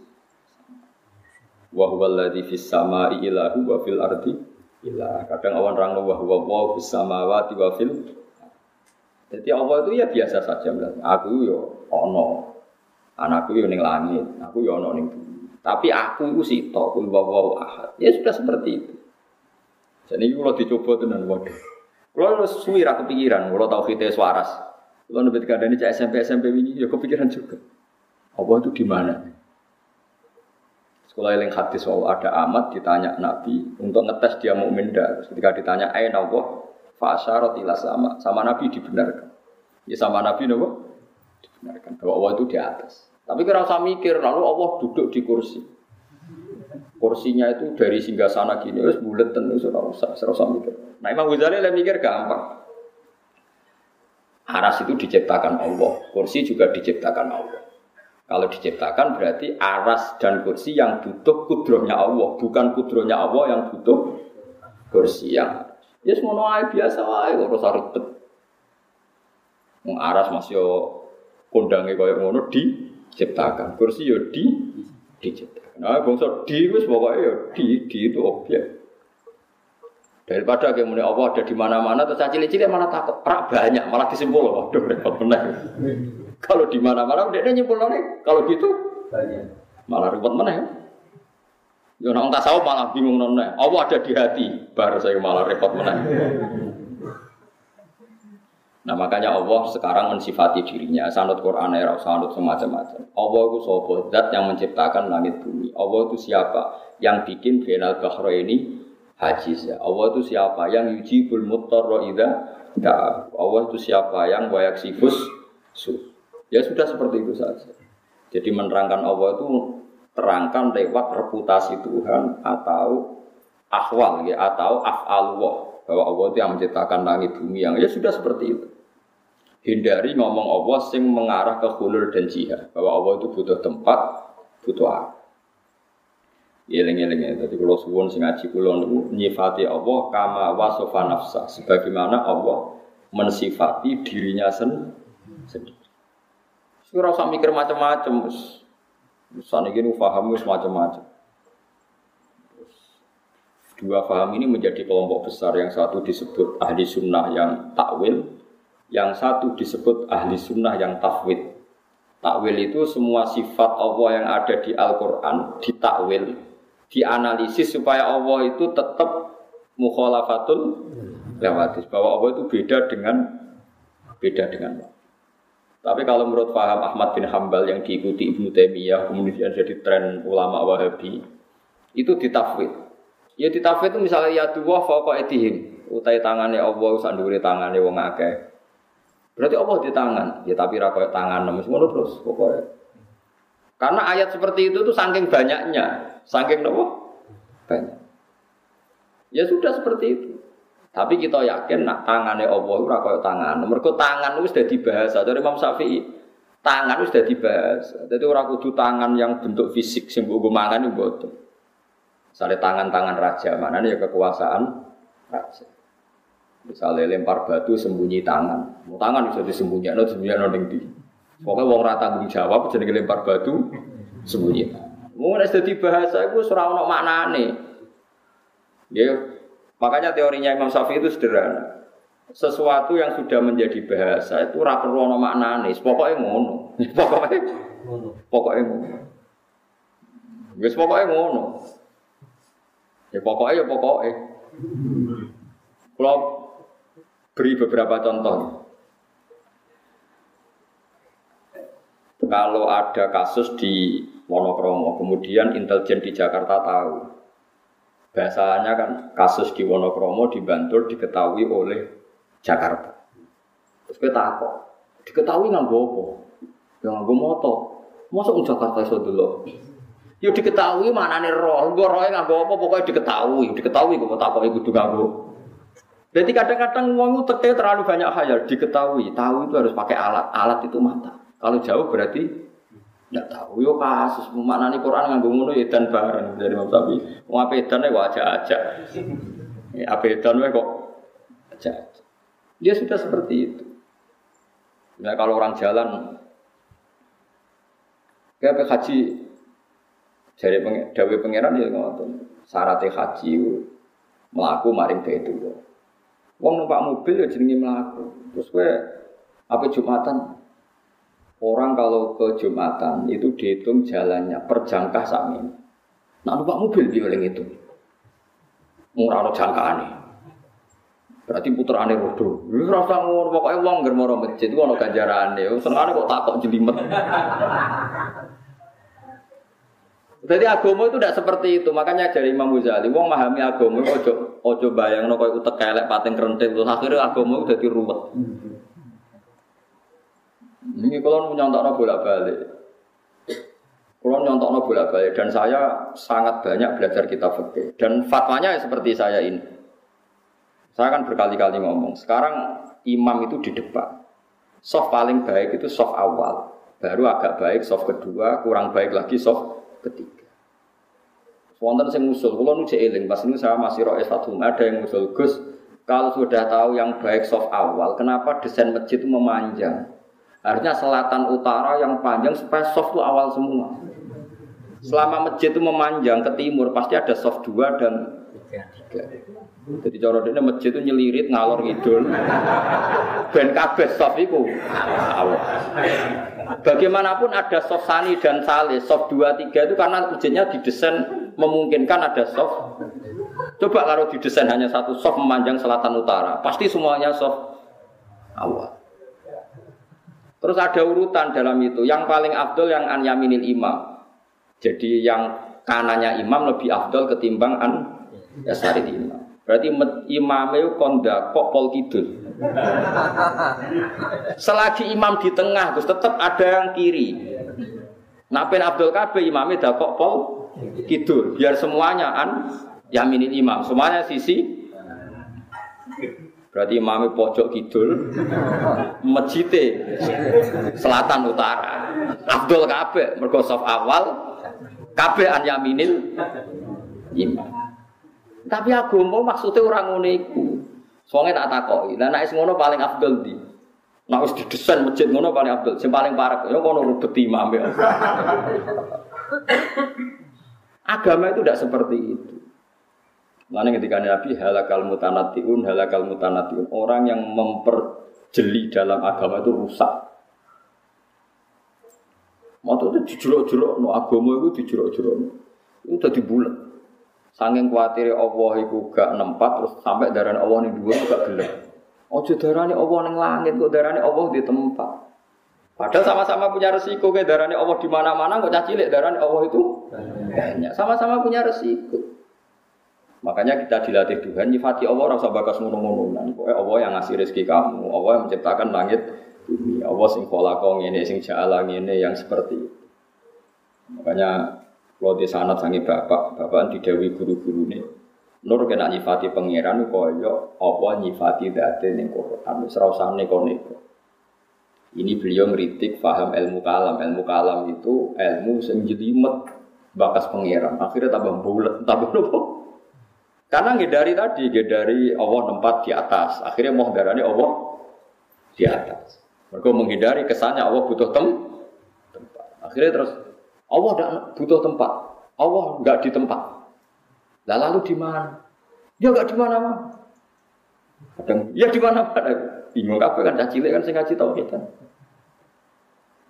Speaker 1: wa huwa fis samai ilahu wa fil ardi ilah. Kadang awan rang wa huwa wa fis samawati wa fil jadi Allah itu ya biasa saja Aku yo ono. Anakku yo ning langit, aku yo ono ning bumi. Tapi aku itu sito, kul wa ahad. Ya sudah seperti itu. Jadi kalau dicoba tenan waduh. Kalau suwi ra kepikiran, kalau tahu kita suaras. Kalau nabi ini cek SMP SMP ini ya kepikiran juga. Allah itu di mana? Sekolah yang hadis bahwa ada amat ditanya Nabi untuk ngetes dia mau dah. Ketika ditanya ain Allah, fasyarot ila sama sama Nabi dibenarkan. Ya sama Nabi nopo dibenarkan bahwa Allah itu di atas. Tapi kira usah mikir lalu Allah duduk di kursi. Kursinya itu dari singgah sana gini, terus bulat terus ora usah, ora usah mikir. Nah Imam Ghazali lah mikir gampang. Aras itu diciptakan Allah, kursi juga diciptakan Allah. Kalau diciptakan berarti aras dan kursi yang butuh kudrohnya Allah, bukan kudrohnya Allah yang butuh kursi yang ya semua ae biasa wae ora usah ribet. Wong aras masih yo kondange koyo ngono diciptakan. Kursi yo di diciptakan. Nah, bangsa di wis pokoke yo di di itu objek. Daripada kayak mulai Allah ada di mana-mana, terus cilik-cilik malah takut, rak banyak, malah disimpul, waduh repot benar. Kalau di mana-mana udah nyimpul nih, kalau gitu malah repot mana ya? Ya orang tasawuf malah bingung nona. Allah ada di hati, baru saya malah repot mana. Nah makanya Allah sekarang mensifati dirinya sanut Quran era sanut semacam-macam. Allah itu sopo zat yang menciptakan langit bumi. Allah itu siapa yang bikin final bahro ini haji ya. Allah itu siapa yang yujibul muttarra idza. Allah itu siapa yang wayak sifus su. Ya sudah seperti itu saja. Jadi menerangkan Allah itu terangkan lewat reputasi Tuhan atau ahwal ya atau af'alullah bahwa Allah itu yang menciptakan langit bumi yang ya sudah seperti itu. Hindari ngomong Allah sing mengarah ke hulul dan jihad bahwa Allah itu butuh tempat, butuh apa. Eling-eling ya. Jadi kalau suwon sing kula niku nyifati Allah kama wasofa nafsa sebagaimana Allah mensifati dirinya sen sendiri. Ora mikir macam-macam wis. Saniki nu paham wis macam-macam. Dua paham ini menjadi kelompok besar. Yang satu disebut ahli sunnah yang takwil, yang satu disebut ahli sunnah yang tafwid. Takwil itu semua sifat Allah yang ada di Al-Quran ditakwil, dianalisis supaya Allah itu tetap mukhalafatul lewatis. Bahwa Allah itu beda dengan beda dengan Allah. Tapi kalau menurut paham Ahmad bin Hambal yang diikuti Ibnu Taimiyah kemudian jadi tren ulama Wahabi itu ditafwid. Ya ditafwid itu misalnya ya dua fauqa etihim, utai tangannya Allah sanduri tangannya wong akeh. Berarti Allah di tangan, ya tapi ra koyo tangan nemes ngono terus pokoknya. Karena ayat seperti itu tuh saking banyaknya, saking nopo? Banyak. Ya sudah seperti itu. Tapi kita yakin nak tangannya Allah ora kaya tangan. Mergo tangan itu sudah dibahas dari Imam Syafi'i. Tangan itu sudah dibahas. Jadi orang kudu tangan yang bentuk fisik sing mbok mangan itu mboten. Misalnya tangan-tangan raja, mana ya kekuasaan raja. Misalnya lempar batu sembunyi tangan. Mau tangan bisa disembunyikan, no disembunyikan no di. Pokoknya wong rata tanggung jawab jadi lempar batu sembunyi. Mau nek dadi bahasa iku ora ono maknane. Ya, Makanya teorinya Imam Syafi'i itu sederhana. Sesuatu yang sudah menjadi bahasa itu ora perlu ana maknane, pokoknya ngono. Pokoknya ngono. Pokoknya ngono. Wis pokoknya ngono. Ya pokoknya ya pokoknya. Kalau beri beberapa contoh. Kalau ada kasus di Wonokromo, kemudian intelijen di Jakarta tahu Bahasanya kan kasus di Wonokromo di Bantul diketahui oleh Jakarta. Terus kita takut, diketahui nggak apa? Ya nggak moto. Masuk Jakarta iso dulu. Ya diketahui mana nih roh, gue roh nggak apa, pokoknya diketahui, diketahui gue tak kok ikut gue. Jadi kadang-kadang uang itu terlalu banyak khayal, diketahui, tahu itu harus pakai alat, alat itu mata. Kalau jauh berarti tidak tahu yo kasus mana nih Quran nganggo ngono ya dan bareng dari Imam Syafi'i. Wong ape edan wae aja aja. Ya ape edan kok aja. Dia sudah seperti itu. Nah kalau orang jalan kayak haji dari peng, dawe pangeran ya ngotot. Syaratnya haji melaku maring itu. Wong numpak mobil ya jenenge melaku. Terus gue apa Jumatan Orang kalau ke Jumatan itu dihitung jalannya per jangkah sami. Nah, numpak mobil di oleh itu. Murah lo jangkaan Berarti putrane rodo. Wis rasa ngono pokoke wong ngger maro masjid ana ganjarane. Senengane kok takok jelimet. Jadi agama itu tidak seperti itu. Makanya dari Imam Ghazali, wong memahami agama ojo ojo bayang no kau utek kelek pating kerentik terus akhirnya agama itu jadi ruwet. Ini kalau nyontok bolak balik. Kalau nyontok bolak balik dan saya sangat banyak belajar kitab fikih dan fatwanya seperti saya ini. Saya kan berkali-kali ngomong. Sekarang imam itu di depan. Soft paling baik itu soft awal. Baru agak baik soft kedua, kurang baik lagi soft ketiga. Wonten sing usul, kalau nu eling, pas ini saya masih roh S1, ada yang usul Gus, kalau sudah tahu yang baik soft awal, kenapa desain masjid itu memanjang? Harusnya selatan utara yang panjang supaya soft itu awal semua. Selama masjid itu memanjang ke timur pasti ada soft dua dan tiga. Jadi cara ini masjid itu nyelirit ngalor ngidul. Ben kabeh soft itu. Bagaimanapun ada soft sani dan sale, soft dua tiga itu karena masjidnya didesain memungkinkan ada soft. Coba kalau didesain hanya satu soft memanjang selatan utara, pasti semuanya soft awal. Terus ada urutan dalam itu. Yang paling afdol yang an yaminil imam. Jadi yang kanannya imam lebih afdol ketimbang an yasari imam. Berarti imam itu konda kok pol kidul. Selagi imam di tengah, terus tetap ada yang kiri. Nah, pen Abdul Kabe imamnya dah kok pol kidul. Biar semuanya an yaminil imam. Semuanya sisi Berarti imami pojok kidul, mejite selatan utara. Abdul Kabe mergo awal, Kabe an yaminil iman. Tapi agama maksudnya orang ngono iku. Soalnya tak takoki. Lah nek ngono paling afdal di. Nek wis didesain masjid ngono paling afdal. Sing paling parek ya kono rubet imam ya. Agama itu tidak seperti itu. Mana ketika Nabi halakal mutanatiun, halakal mutanatiun. Orang yang memperjeli dalam agama itu rusak. Mata itu dijuruk-juruk, no agama itu dijuruk-juruk. Itu udah dibulat. Sangking khawatir Allah itu gak nempat, terus sampai darah Allah ini dua gak gelap. Ojo darahnya Allah yang langit, kok darahnya Allah di tempat. Padahal sama-sama punya resiko kayak darahnya Allah di mana-mana, kok cilik darahnya Allah itu banyak. Sama-sama punya resiko. Makanya kita dilatih Tuhan, nyifati Allah rasa bakas ngono-ngono. Pokoknya Allah yang ngasih rezeki kamu, Allah yang menciptakan langit, bumi. Allah sing kolakong ini, sing jalan ini, yang seperti. Makanya kalau di sana sangi bapak, bapak didawi guru-guru ini. Nur kena nyifati pangeran koyo apa nyifati date ning Quran wis ora usah neko-neko. Ini beliau ngeritik paham ilmu kalam. Ilmu kalam itu ilmu sing jelimet bakas pangeran. Akhirnya tambah bulat, tambah nopo. Karena ngedari tadi, ngedari Allah tempat di atas. Akhirnya mau darani Allah di atas. Mereka menghindari kesannya Allah butuh tem tempat. Akhirnya terus Allah tidak butuh tempat. Allah nggak di tempat. Lah lalu di mana? Ya nggak di mana-mana. Kadang ya di mana-mana. Bingung apa kan caci kan sing ngaji tau kita.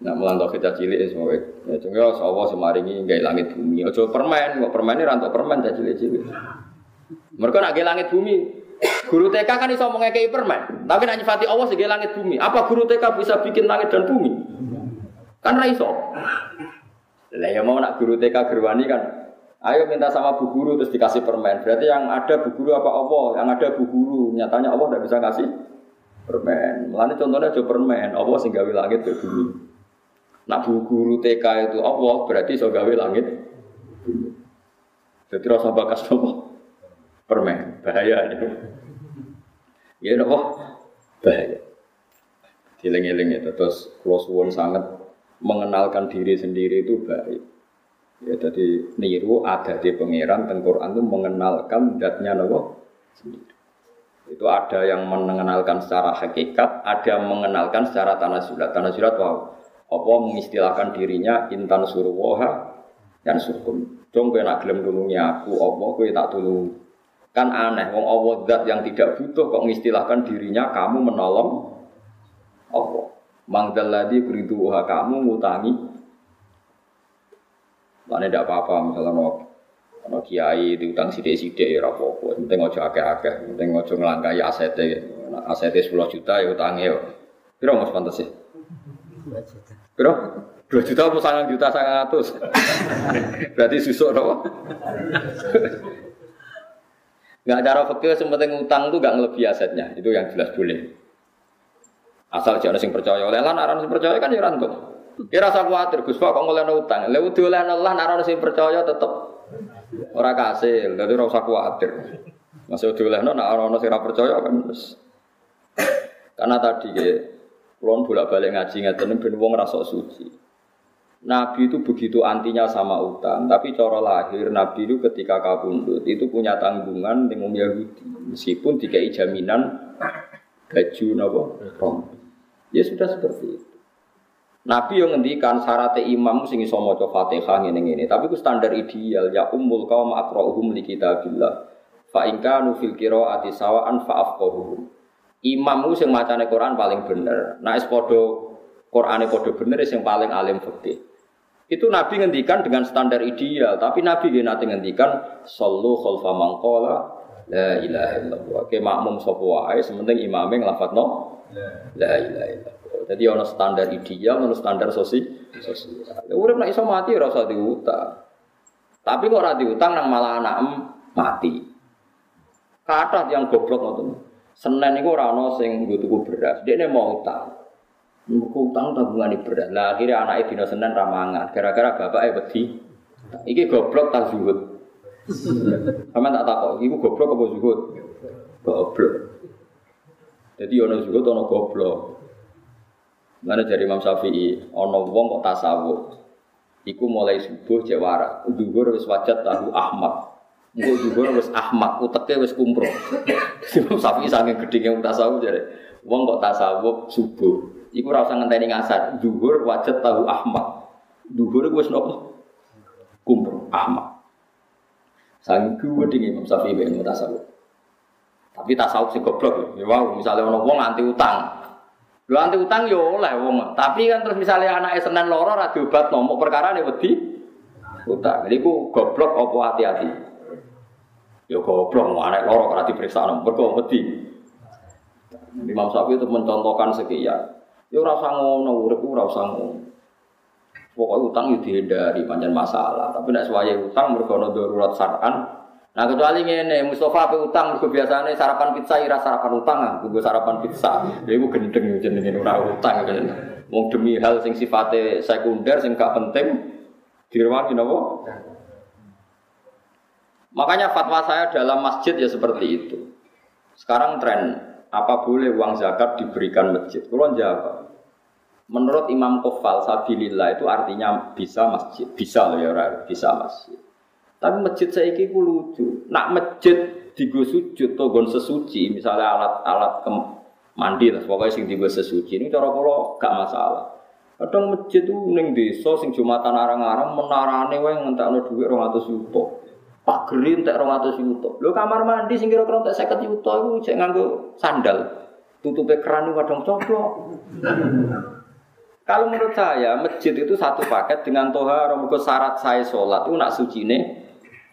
Speaker 1: Nah, melantau kita cilik semua. Ya, cuma Allah semaringi nggak langit bumi. Ojo permen, kok permen ini rantok permen caci cilik. Mereka nak langit bumi. Guru TK kan iso mengekei permen, tapi nak nyifati Allah sebagai langit bumi. Apa guru TK bisa bikin langit dan bumi? Kan ra iso. Lah ya mau nak guru TK gerwani kan Ayo minta sama bu guru terus dikasih permen. Berarti yang ada bu guru apa Allah? Yang ada bu guru. Nyatanya Allah tidak bisa kasih permen. Melani contohnya aja permen. Allah sing gawe langit ke bumi. Nak bu guru TK itu Allah berarti so gawe langit. Jadi rasa bakas apa? Permen bahaya. Ini ya nopo bahaya. Diling-iling itu terus close one sangat mengenalkan diri sendiri itu baik. Ya jadi niru ada di pangeran tengkorak itu mengenalkan datnya nopo? Itu ada yang mengenalkan secara hakikat ada yang mengenalkan secara tanah surat tanah surat wow apa mengistilahkan dirinya intan surwoha dan surkum dong kue nak gelem aku apa kue tak tulung Kan aneh, wong Allah zat yang tidak butuh kok mengistilahkan dirinya kamu menolong Allah. Mangdaladi beriduha kamu ngutangi. Mana tidak apa-apa misalnya mau ono kiai diutang sidik-sidik ya apa-apa. Penting ojo akeh-akeh, penting ojo ngelangkai asetnya. Asetnya 10 juta ya utangnya. Kira mas pantas sih? 2 juta. Kira? 2 juta apa sangat juta sangat ratus? Berarti susuk apa? Nggak cara fakir sementing utang itu nggak ngelebihi asetnya. Itu yang jelas boleh. Asal jangan sing percaya oleh lah, naran sing percaya kan ya rantuk. Kira rasa khawatir, Gus Pak kok ngoleh utang. Lewu dioleh Allah, naran sing percaya tetep orang kasil. Jadi rasa khawatir. Masih dioleh nak orang sing percaya kan terus. Karena tadi ya, kulon bolak balik ngaji ngeten ben wong rasa suci. Nabi itu begitu antinya sama utang, tapi cara lahir Nabi itu ketika kabundut itu punya tanggungan dengan Yahudi, meskipun dikai jaminan baju rom. Ya sudah seperti itu. Nabi yang ngendikan syarat imam sing iso maca Fatihah ngene ngene, tapi itu standar ideal ya ummul kaum aqra'uhum li kitabillah. Fa in kanu fil qiraati sawaan fa afqahuhum. Imam sing macane Quran paling bener. Nah es padha Qurane padha bener sing paling alim fikih. Itu Nabi ngendikan dengan standar ideal, tapi Nabi dia nanti ngendikan sallu khalfa mangkola la ilaha illallah. Ke makmum sapa wae sementing imame nglafadzno la ilaha illallah. Jadi ono standar ideal, ono standar sosi sosial. Urip nek iso mati ora usah diutang. Tapi kok ora diutang nang malah anak mati. Kata yang goblok ngoten. Senin iku ora ono sing nggo tuku beras, dekne mau utang. Utang tabungan berat. Lah akhirnya anaknya dino Senin ramangan. Gara-gara bapaknya wedi. Iki goblok tak zuhud. Sama tak takut. Iku goblok apa zuhud? Goblok. Jadi ono zuhud ono goblok. Mana dari Imam Syafi'i, ono wong kok tasawuf. Iku mulai subuh jawara. Duhur wis wajat tahu Ahmad. Engko dhuwur wis Ahmad, uteke wis kumpro. Imam Syafi'i saking gedhinge tasawuf jare. Wong kok tasawuf subuh, iku ora usah ngenteni ngasar. Dhuwur wajib tahu Ahmad. Dhuwur wis nopo? Kumpro Ahmad. Saking gedhinge Imam Syafi'i ben tasawuf. Tapi tasawuf sing goblok ya. Wow, misalnya ono wong anti utang. Lho anti utang yo oleh wong. Tapi kan terus misalnya anake Senin loro ora diobat nomor perkara ne wedi utang. Jadi ku goblok apa hati-hati. Ya goblok mau anak loro karena diperiksa nom. Mergo wedi. Imam Syafi'i itu mencontohkan sekian. Ya ora usah ngono, urip ora usah ngono. Pokoknya utang itu dihindari, panjang masalah. Tapi nek suwaya utang mergo ana darurat syar'an. Nah kecuali ngene, Mustafa apa utang mergo biasane sarapan pizza ira sarapan utang ah, gue sarapan pizza. Ya iku gendeng jenenge ora utang kan. Wong demi hal sing sifatnya sekunder sing gak penting direwangi napa? Makanya fatwa saya dalam masjid ya seperti itu. Sekarang tren, apa boleh uang zakat diberikan masjid? Kalau jawab, menurut Imam Kofal, Sabilillah itu artinya bisa masjid. Bisa loh ya, bisa masjid. Tapi masjid saya ini lucu. Nak masjid digo sujud atau gon sesuci, misalnya alat-alat mandi lah, pokoknya sing digo sesuci, ini cara kalau gak masalah. Kadang masjid itu neng desa sing jumatan arang-arang menarane wae ngentekno dhuwit 200 juta. Pak Gerin tak rong atus yuto. Lo kamar mandi sing kira-kira tak seket yuto itu cek nganggo sandal. Tutupnya keran kadang coplok. Kalau menurut saya masjid itu satu paket dengan toha rombgo syarat saya sholat itu nak suci nih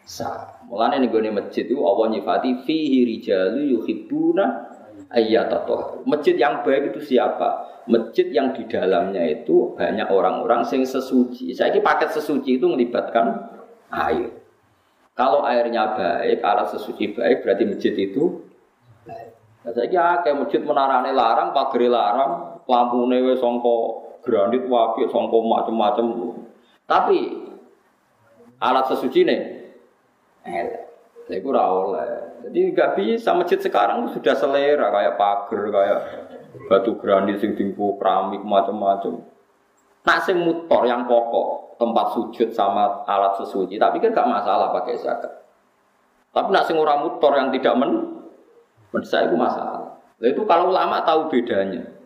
Speaker 1: sah. Mulane nih gue masjid itu Allah nyifati fihi rijalu yuhibbuna ayyatatoh. Masjid yang baik itu siapa? Masjid yang di dalamnya itu banyak orang-orang sing sesuci. Saya ini paket sesuci itu melibatkan air. Kalau airnya baik, alat sesuci baik, berarti masjid itu baik. Nah, saya kira kayak masjid menarane larang, pagari larang, lampu newe songko granit wapi, songko macem-macem. Tapi alat sesuci nih, saya itu oleh. Jadi nggak bisa masjid sekarang sudah selera kayak pagar, kayak batu granit sing tinggu keramik macam-macam. Nak sing motor yang pokok, tempat sujud sama alat sesuci, tapi kan gak masalah pakai zakat. Tapi nak sing ora mutor yang tidak men, men saya itu masalah. Itu kalau ulama tahu bedanya.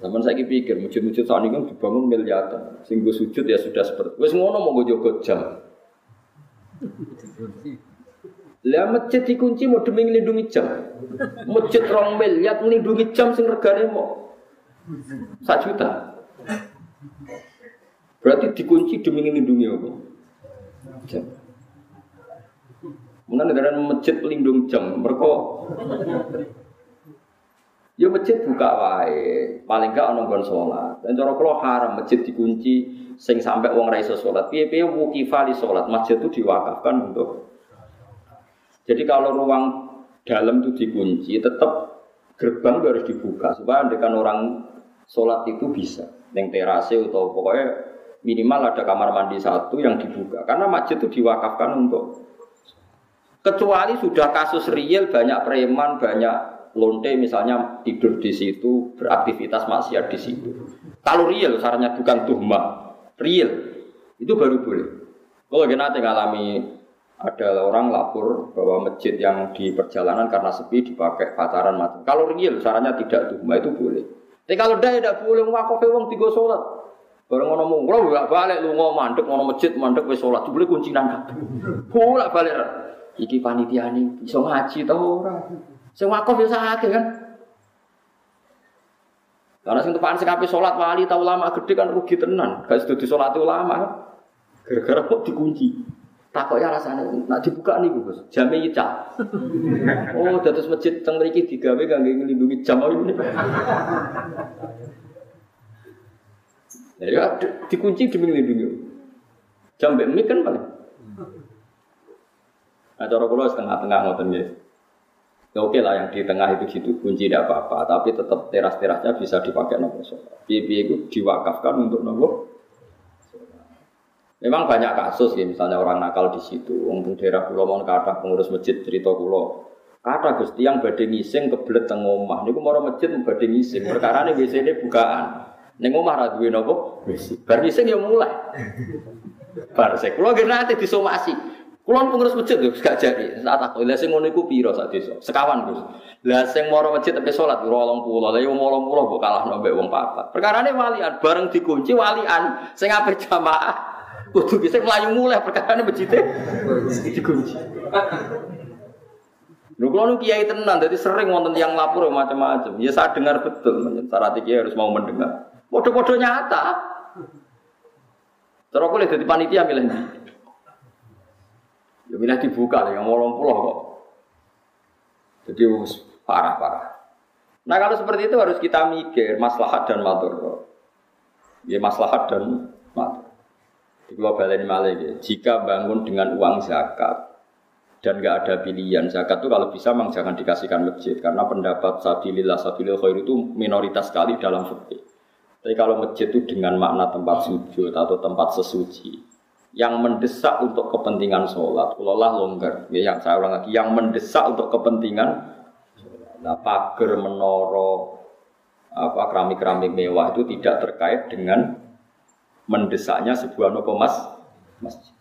Speaker 1: Zaman saya pikir masjid-masjid saat ini kan dibangun miliaran, sehingga sujud ya sudah seperti. Wes ngono mau gue jogot jam. Lah masjid dikunci mau demi melindungi jam. Masjid rong miliar melindungi jam sing regane mau sak juta. Berarti dikunci demi melindungi apa? Jam. Mungkin negara masjid pelindung jam, mereka Ya masjid buka wae, paling gak ono nggon salat. Dan cara kula haram masjid dikunci sing sampai wong ra iso salat. Piye-piye wukifa li salat, masjid itu diwakafkan untuk Jadi kalau ruang dalam itu dikunci, tetap gerbang itu harus dibuka supaya andekan orang sholat itu bisa. Neng terase atau pokoknya minimal ada kamar mandi satu yang dibuka karena masjid itu diwakafkan untuk kecuali sudah kasus real banyak preman banyak lonte misalnya tidur di situ beraktivitas maksiat di situ kalau real sarannya bukan tuhma real itu baru boleh kalau kita ngalami ada orang lapor bahwa masjid yang di perjalanan karena sepi dipakai pacaran mati kalau real sarannya tidak tuhma itu boleh tapi kalau dah tidak boleh wakaf wong tiga sholat Bareng ngono mung, bolak balik lunga mandek ngono masjid mandek wis salat jebule kuncinan kabeh. Bolak balik. Iki panitiane iso ngaji ta ora? Sing wakaf ya sakit kan. Karena sing tepakan sing ape salat wali ta ulama gede kan rugi tenan. Gak sedo disolati ulama kan. Gara-gara kok dikunci. Takok ya rasanya, nak dibuka nih Gus, jamnya ica. Oh, dados masjid teng mriki digawe kangge nglindungi jam ini. Ya dikunci demi melindungi. Jam mik kan paling. Nah, cara kula setengah-tengah ngoten ya. Ya oke lah yang di tengah itu gitu kunci tidak apa-apa, tapi tetap teras-terasnya bisa dipakai nopo sholat. Piye itu diwakafkan untuk nopo. Memang banyak kasus ya, misalnya orang nakal di situ, untuk daerah pulau mau kata pengurus masjid cerita pulau. Kata Gusti yang badhe ngising kebelet teng omah. Niku mau masjid badhe ngising. Perkara ini biasanya bukaan. Ning omah ra duwe napa? Bar ngising ya mulai. Bar sik. Kula nggih nate disomasi. Kulon pengurus masjid lho gak jadi. Saat aku lha sing ngono sak desa? Sekawan, Gus. Lah sing moro masjid tapi salat 20. Lah yo 80 kok kalah mbek wong papat. Perkarane walian bareng dikunci walian sing ape jamaah kudu bisa melayu mulai perkarane masjid dikunci. Lho kalau kiai tenan, jadi sering wonten yang lapor macam-macam. Ya saya dengar betul, syarat kiai harus mau mendengar. Bodoh-bodoh nyata. Terus aku lihat di panitia milih Ya milih dibuka yang mau pulau kok. Jadi parah-parah. Nah kalau seperti itu harus kita mikir maslahat dan matur. Ya maslahat dan matur. Di global ini malah Jika bangun dengan uang zakat, dan nggak ada pilihan zakat itu kalau bisa memang jangan dikasihkan masjid karena pendapat sabilillah sabilil khair itu minoritas sekali dalam fikih. Tapi kalau masjid itu dengan makna tempat sujud atau tempat sesuci yang mendesak untuk kepentingan sholat, lah longgar. Ya, yang saya ulang lagi, yang mendesak untuk kepentingan Nah, pagar menoro apa keramik-keramik mewah itu tidak terkait dengan mendesaknya sebuah nopo mas masjid.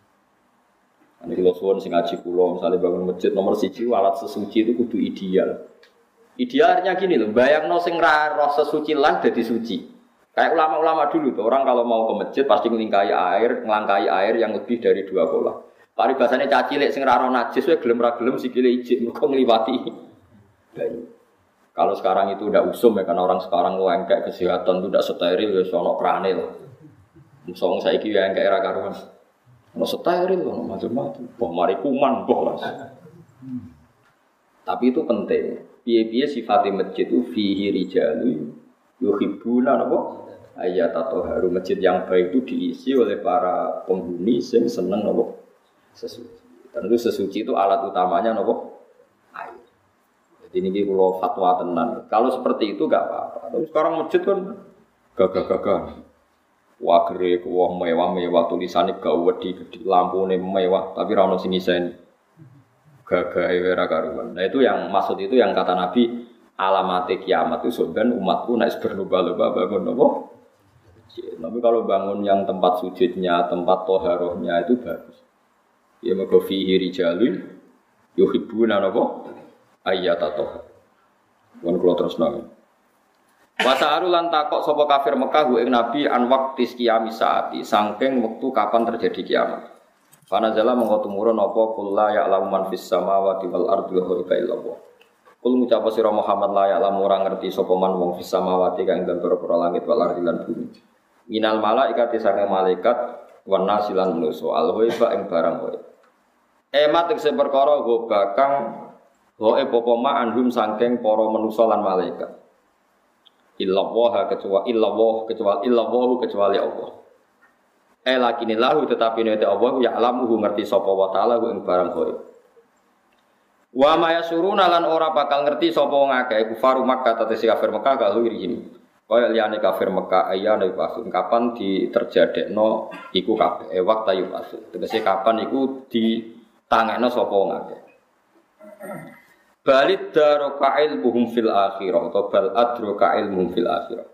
Speaker 1: Ini kalau suwon sing misalnya bangun masjid nomor siji alat sesuci itu kudu ideal. Idealnya gini loh, bayang no sing roh sesuci lah jadi suci. Kayak ulama-ulama dulu tuh, orang kalau mau ke masjid pasti ngelingkai air, ngelangkai air yang lebih dari dua. Paribasannya caci lek sing raro najis, we gelem ra gelem sikile ijik, mergo ngliwati. Kalau sekarang itu udah usum ya, karena orang sekarang kayak kesehatan itu udah steril ya, sono krane loh. Musuh saya kira kayak era karuan. Ono steril, ono macam-macam. Boh mari kuman, boh lah. Tapi itu penting. Piye-piye sifatnya masjid itu fihi rijalu yuhibuna apa? Ayat atau haru masjid yang baik itu diisi oleh para penghuni yang seneng nopo sesuci. Tentu sesuci itu alat utamanya nopo air. Jadi ini kalau fatwa tenan. Kalau seperti itu gak apa-apa. Tapi sekarang masjid kan gagah-gagah wagre wah mewah-mewah tulisannya gak wedi gede nih mewah tapi rano sini sen gagah era karuan nah itu yang maksud itu yang kata Nabi alamat kiamat itu sebenarnya umatku naik berlomba-lomba bangun nopo tapi kalau bangun yang tempat sujudnya tempat toharohnya itu bagus. Ya mergo fihi rijalun yuhibbuna nopo ayat atau kan kalau terus nangis Wasa lan takok sapa kafir Mekah ing Nabi an waqti kiamat saati sangking wektu kapan terjadi kiamat. Panazala mengko tumurun apa? Kula ya lamu man fis samawati wal ardi wa illallah. Kul ngucap sira Muhammad la ya lamu ora ngerti sapa man wong fis samawati kang ing para langit wal ardi lan bumi. Minal malaikat saking malaikat wan nasilan manusa al ghaiba ing barang ghaib. Emat ing perkara go bakang Goe popoma anhum sangking para manusa lan malaikat illallah kecuali illallah kecuali illallah kecuali Allah. Eh lakini lahu tetapi nek Allah ya alamuhu ngerti sapa wa taala ing barang koi. Wa ma yasuruna lan ora bakal ngerti sapa wong akeh kufaru Makkah tetesi kafir Makkah kalau irihim. Kaya liyane kafir Mekah ayane pasun kapan diterjadekno iku kabeh eh waktu yu pasun. Tegese kapan iku ditangekno sapa wong akeh. Balid daroka ilmuhum fil akhirah atau bal adroka ilmuhum fil akhirah.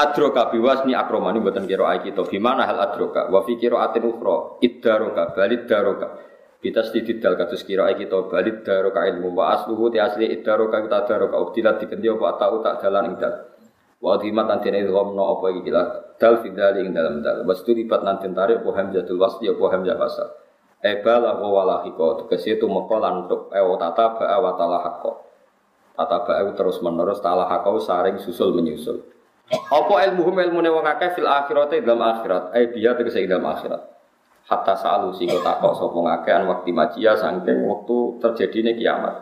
Speaker 1: Adroka biwasni akromani buatan kira ayat kita. Bimana hal adroka? Wa fi kira atin ukhra. Iddaroka balid daroka. Kita sedikit dal kados kira kita balid daroka ilmu wa asluhu ti asli iddaroka kita daroka ubtilat dikendi apa tau tak jalan ing dal. Wa dimat nanti nek gomno apa iki dal fidali ing dalam dal. Wastu lipat nanti tarik apa hamzatul wasli apa hamzah wasal. Eba lahu walahiko Tegesi itu mekolan untuk ewo tata ba'a wa talahako Tata ba'a terus menerus talahako saring susul menyusul Apa ilmu ilmu wong akeh fil akhirat dalam akhirat Eh biya tegesi dalam akhirat Hatta sa'alu singko takok sopong akeh an waktu majia sangking waktu terjadinya kiamat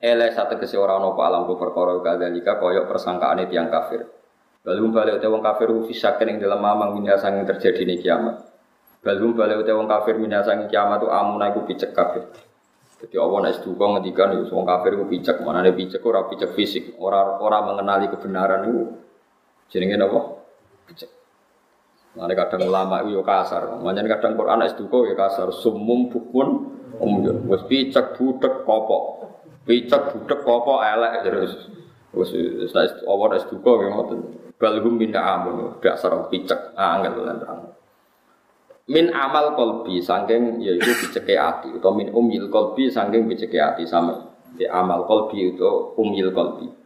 Speaker 1: Ele satu kesi orang nopo alam ku perkara koyok persangkaane tiang kafir. Lalu balik wong kafir fisaken ing dalam mamang minha sanging terjadi kiamat. Balhum balik utai wong kafir minasang kiamat tu amuna iku picek kafir. Jadi Allah nek seduka ngendikan itu wong kafir iku picek, mana nek picek ora picek fisik, ora ora mengenali kebenaran itu jenenge napa? Picek. Mana kadang ulama itu yo kasar, manjan kadang Quran es duka yo kasar, sumum bukun umyun, wis picek budek kopok, picek budek kopok elek terus. Wis wis Allah es duka yo ngoten. Balhum min amun, dasar picek, angel lan terang. min amal kolbi saking yaitu biceke ati. Atau min umil kolbi saking biceke ati. Sama di amal kolbi itu umil kolbi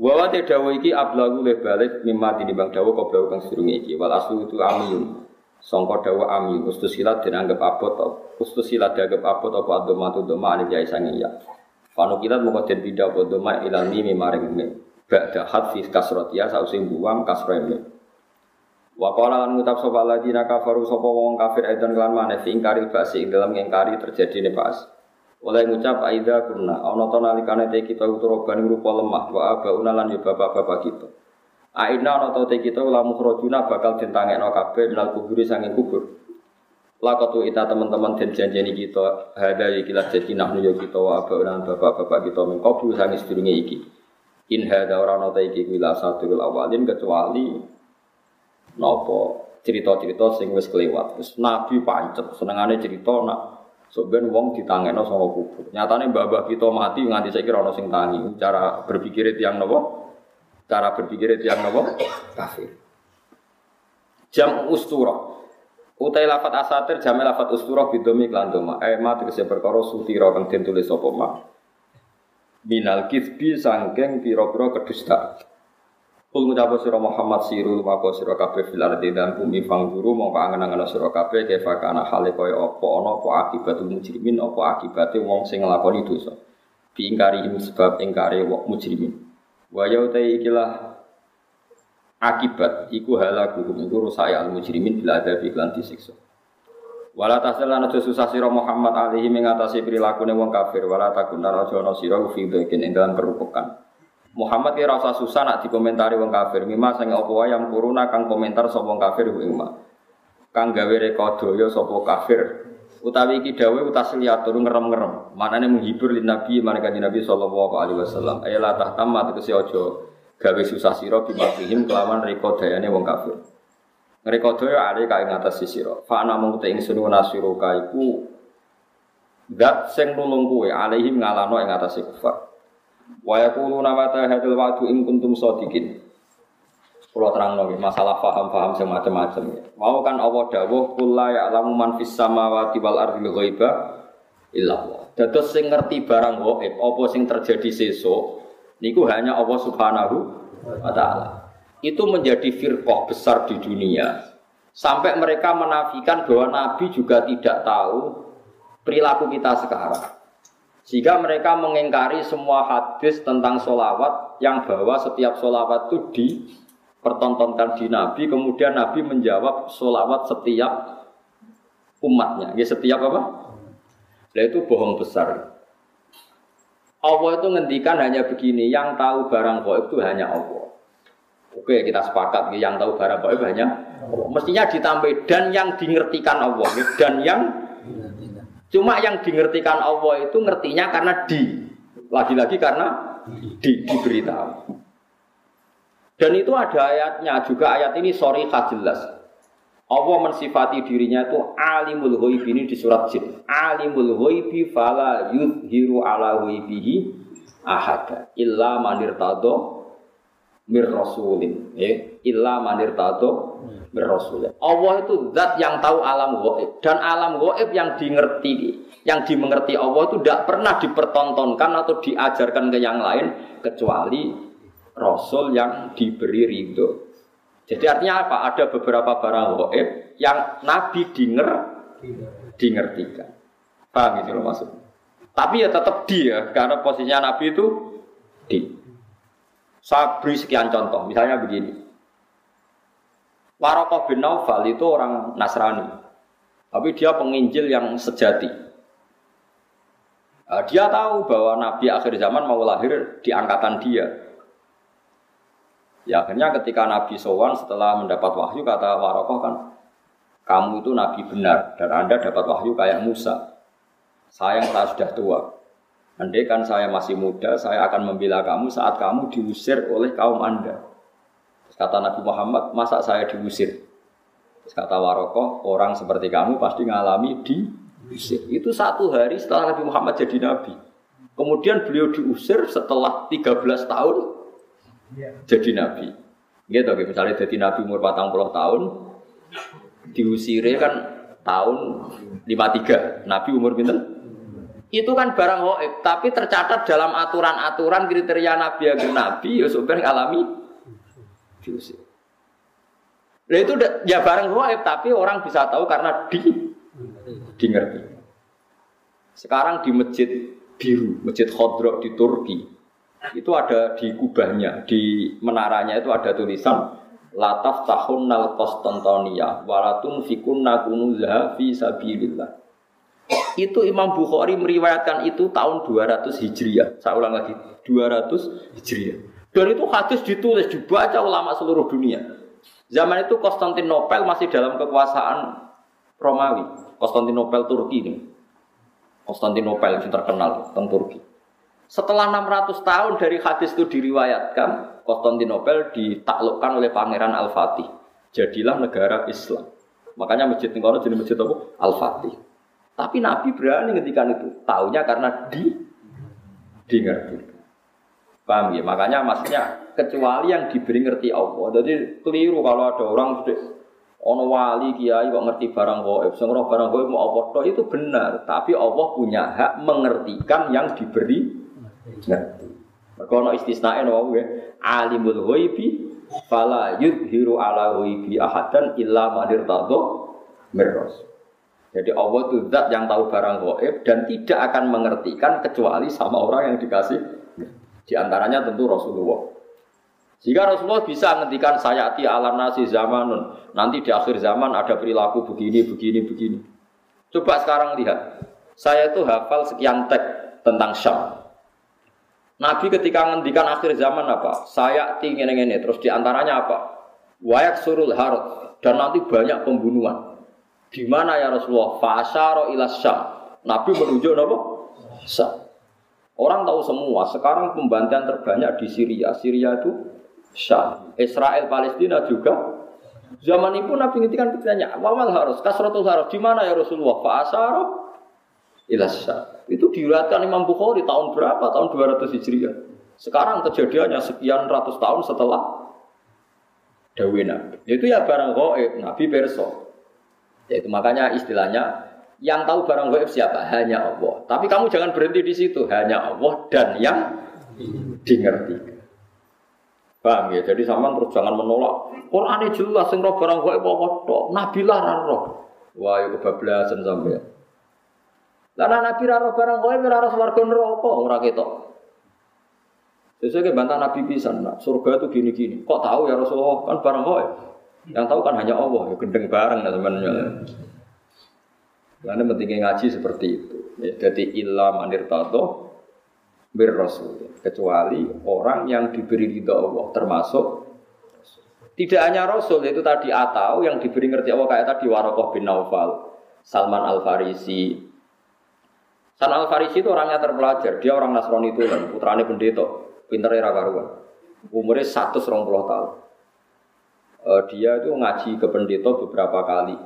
Speaker 1: Wawa te dawa iki ablagu le balik mimma bang dawa kau blau kang sedurunge iki. Wal aslu itu amiyun sangka dawa amiyun ustus silat dianggap abot ustus silat dianggap abot apa adoma tu doma alif ya sange ya Panu kilat mau den pindah apa doma ilal mimi maring me. Ba'da hadfi kasrotia sausi buang kasroe Wa qala lan ngucap sapa ladina kafaru sapa wong kafir edan kelan maneh ingkari basi ing dalam ngingkari terjadi ne pas. Oleh ngucap aida kunna ana to nalikane te kita uturoban rupa lemah wa abauna lan ya bapak-bapak kita. Aina ana to te kita lamu khrojuna bakal ditangekno kabeh minal kuburi sange kubur. Lakatu ita teman-teman dan janjeni kita hada ikilah jadi nahnu yo kita wa abauna bapak-bapak kita mengkobu sange sedurunge iki. In hada ora ana te iki kuwi satu awalin kecuali nopo cerita-cerita sing wis kelewat. Terus Nabi pancet senengane cerita nak sok ben wong ditangekno sama kubur. Nyatane mbah-mbah kita mati nganti saiki ora ono sing tangi. Cara berpikir yang nopo? Cara berpikir yang nopo? Kafir. Jam ustura. Utai lafat asatir jamel lafat ustura bidomi klan doma. Eh ma tegese perkara sutira kang den tulis sapa ma. Minal kisbi sangking pira-pira kedustaan. Kul ngucapu sira Muhammad siru mako sira kabeh fil ardi dan bumi guru mongko angen-angen sira kabeh kefa kana hale kaya apa ana apa akibatul mujrimin apa akibate wong sing nglakoni dosa. Bi ingkari sebab ingkari wong mujrimin. Wa ya ikilah akibat iku halakuhum iku rusak al mujrimin bila ada iklan disiksa. Wala lan aja susah sira Muhammad alaihi mengatasi prilakune wong kafir wala takun aja ana sira fi ing dalam kerupukan. Muhammad kira rasa susah nak dikomentari wong kafir. Mima sing apa wae yang kuruna kang komentar sapa kafir ku ing Kang gawe rekodaya sapa kafir. Utawi iki dawuh utasliatur ngerem-ngerem. Manane menghibur lin Nabi maneka Nabi sallallahu alaihi wasallam. Ayala tahtamma tegese aja gawe susah sira bimafihim kelawan rekodayane wong kafir. Rekodaya ale kae ngatas sira. Fa ana mung te ingsun nasiruka iku Dat sing nulung kowe alaihim ngalano ing atase kufar. Wa yaquluna mata hadzal wa'du in kuntum shadiqin. Kula terang lagi masalah paham-paham yang macam-macam. Mau kan Allah dawuh kula ya'lamu man fis samawati wal ardi ghaiba illa Allah. Dados sing ngerti barang gaib apa sing terjadi sesuk niku hanya Allah Subhanahu wa taala. Itu menjadi firqah besar di dunia. Sampai mereka menafikan bahwa Nabi juga tidak tahu perilaku kita sekarang. Sehingga mereka mengingkari semua hadis tentang solawat yang bahwa setiap solawat itu dipertontonkan di Nabi, kemudian Nabi menjawab solawat setiap umatnya. Ya setiap apa? Nah itu bohong besar. Allah itu ngendikan hanya begini, yang tahu barang gaib itu hanya Allah. Oke, kita sepakat yang tahu barang gaib hanya Allah. Mestinya ditambah dan yang dimengertikan Allah, dan yang Cuma yang dimengertikan Allah itu ngertinya karena di. Lagi-lagi karena di, diberitahu. Dan itu ada ayatnya juga ayat ini sorry jelas. Allah mensifati dirinya itu alimul ghaib ini di surat jin. Alimul ghaibi fala yudhiru ala ghaibihi ahada illa manir mir rasulin. Ya, illa berasul. Allah itu zat yang tahu alam goib dan alam goib yang dimengerti, yang dimengerti Allah itu tidak pernah dipertontonkan atau diajarkan ke yang lain kecuali Rasul yang diberi ridho. Jadi artinya apa? Ada beberapa barang goib yang Nabi dinger, dingertikan. Paham gitu loh maksud. Tapi ya tetap dia karena posisinya Nabi itu di. Saya beri sekian contoh, misalnya begini. Warokoh bin Naufal itu orang Nasrani, tapi dia penginjil yang sejati. Nah, dia tahu bahwa Nabi akhir zaman mau lahir di angkatan dia. Ya akhirnya ketika Nabi Sowan setelah mendapat wahyu kata Warokoh kan, kamu itu Nabi benar dan Anda dapat wahyu kayak Musa. Sayang saya sudah tua. Andai kan saya masih muda, saya akan membela kamu saat kamu diusir oleh kaum Anda. Kata Nabi Muhammad, masa saya diusir? Kata Warokoh, orang seperti kamu pasti ngalami diusir. Itu satu hari setelah Nabi Muhammad jadi Nabi. Kemudian beliau diusir setelah 13 tahun jadi Nabi. Gitu, misalnya jadi Nabi umur 40 tahun, diusire kan tahun 53. Nabi umur pinten? Itu kan barang gaib, tapi tercatat dalam aturan-aturan kriteria Nabi yang Nabi ya sebenarnya alami diusir. Nah itu ya barang gaib, tapi orang bisa tahu karena di di ngerti. Sekarang di masjid biru, masjid Khodro di Turki, itu ada di kubahnya, di menaranya itu ada tulisan lataf tahun nal Konstantonia walatun fikun nakunuza fi sabilillah. Itu Imam Bukhari meriwayatkan itu tahun 200 Hijriah. Saya ulang lagi, 200 Hijriah. Dan itu hadis ditulis, dibaca ulama seluruh dunia. Zaman itu Konstantinopel masih dalam kekuasaan Romawi. Konstantinopel Turki ini. Konstantinopel yang terkenal tentang Turki. Setelah 600 tahun dari hadis itu diriwayatkan, Konstantinopel ditaklukkan oleh Pangeran Al-Fatih. Jadilah negara Islam. Makanya masjid ini jadi masjid apa? Al-Fatih. Tapi Nabi berani ngetikan itu. Taunya karena di ngerti. Paham ya? Makanya maksudnya kecuali yang diberi ngerti Allah. Jadi keliru kalau ada orang ono wali kiai kok ngerti barang gaib, sing barang gaib mau apa itu benar, tapi Allah punya hak mengertikan yang diberi ngerti. Mergo ana istisnae no ya. Alimul ghaibi fala yudhiru ala ghaibi ahadan illa man irtadha mirras. Jadi Allah itu zat yang tahu barang gaib dan tidak akan mengertikan kecuali sama orang yang dikasih. Di antaranya tentu Rasulullah. Jika Rasulullah bisa menghentikan sayati alam nasi zamanun. Nanti di akhir zaman ada perilaku begini, begini, begini. Coba sekarang lihat. Saya itu hafal sekian teks tentang Syam. Nabi ketika ngendikan akhir zaman apa? Saya tinggi ini terus di antaranya apa? Wayak surul harut dan nanti banyak pembunuhan. Di mana ya Rasulullah? Fasaro ilas syam. Nabi menunjuk apa? Syam. Orang tahu semua. Sekarang pembantian terbanyak di Syria. Syria itu Syam. Israel Palestina juga. Zaman itu Nabi ngendikan bertanya, wawal harus kasrotul harus di mana ya Rasulullah? Fasaro ilasa. Itu diriwayatkan Imam Bukhari tahun berapa? Tahun 200 Hijriah. Sekarang kejadiannya sekian ratus tahun setelah Dawe Nabi. Itu ya barang goib, Nabi perso. Yaitu makanya istilahnya yang tahu barang goib siapa? Hanya Allah. Tapi kamu jangan berhenti di situ. Hanya Allah dan yang dimengerti. Paham ya? Jadi sama terus jangan menolak. Quran jelas sing roh barang goib apa tok. Nabi lah roh. Wah, itu kebablasan sampai. Karena Nabi raro barang kowe ora swarga neraka ora ketok. Sesuai ke bantah Nabi pisan, nah, surga itu gini-gini. Kok tahu ya Rasulullah? Kan barang kowe. Yang tahu kan hanya Allah, ya gendeng bareng ya teman-teman. Karena pentingnya ngaji seperti itu. Ya, jadi ilah manir tato bir rasul. Kecuali orang yang diberi ridho Allah, termasuk tidak hanya Rasul itu tadi atau yang diberi ngerti Allah kayak tadi Warokoh bin Naufal, Salman Al Farisi, San Al Farisi itu orangnya terpelajar, dia orang Nasrani itu kan, putrane pendeta, pinter era karuan. Umurnya satu tahun. Uh, dia itu ngaji ke pendeta beberapa kali.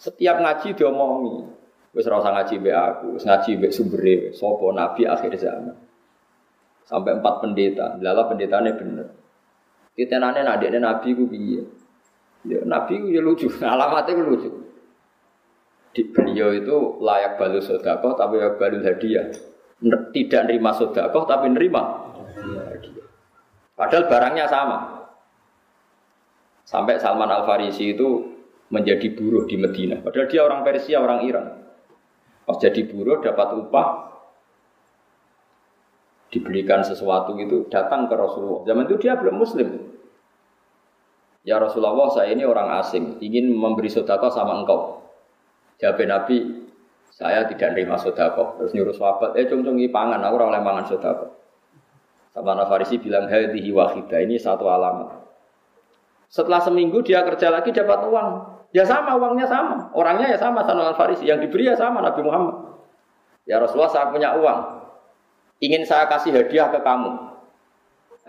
Speaker 1: Setiap ngaji dia omongi, wis rasa ngaji be aku, wis ngaji be sumbere, sopo nabi akhir zaman. Sampai empat pendeta, lala pendetanya bener. Titenane nadekne nabi ku piye? Ya nabi ku ya lucu, alamatnya ku lucu. Di beliau itu layak balu sodakoh tapi layak balu hadiah. Tidak nerima sodakoh tapi nerima padahal barangnya sama. Sampai Salman Al Farisi itu menjadi buruh di Medina padahal dia orang Persia orang Iran pas jadi buruh dapat upah dibelikan sesuatu itu datang ke Rasulullah zaman itu dia belum muslim ya Rasulullah saya ini orang asing ingin memberi sodakoh sama engkau Jawab Nabi, saya tidak nerima sodako. Terus nyuruh sahabat, eh cung cung pangan, aku oleh mangan sodako. Sama Farisi bilang, hadihi wahidah, ini satu alamat. Setelah seminggu dia kerja lagi dapat uang. Ya sama, uangnya sama. Orangnya ya sama, Salman Farisi. Yang diberi ya sama, Nabi Muhammad. Ya Rasulullah, saya punya uang. Ingin saya kasih hadiah ke kamu.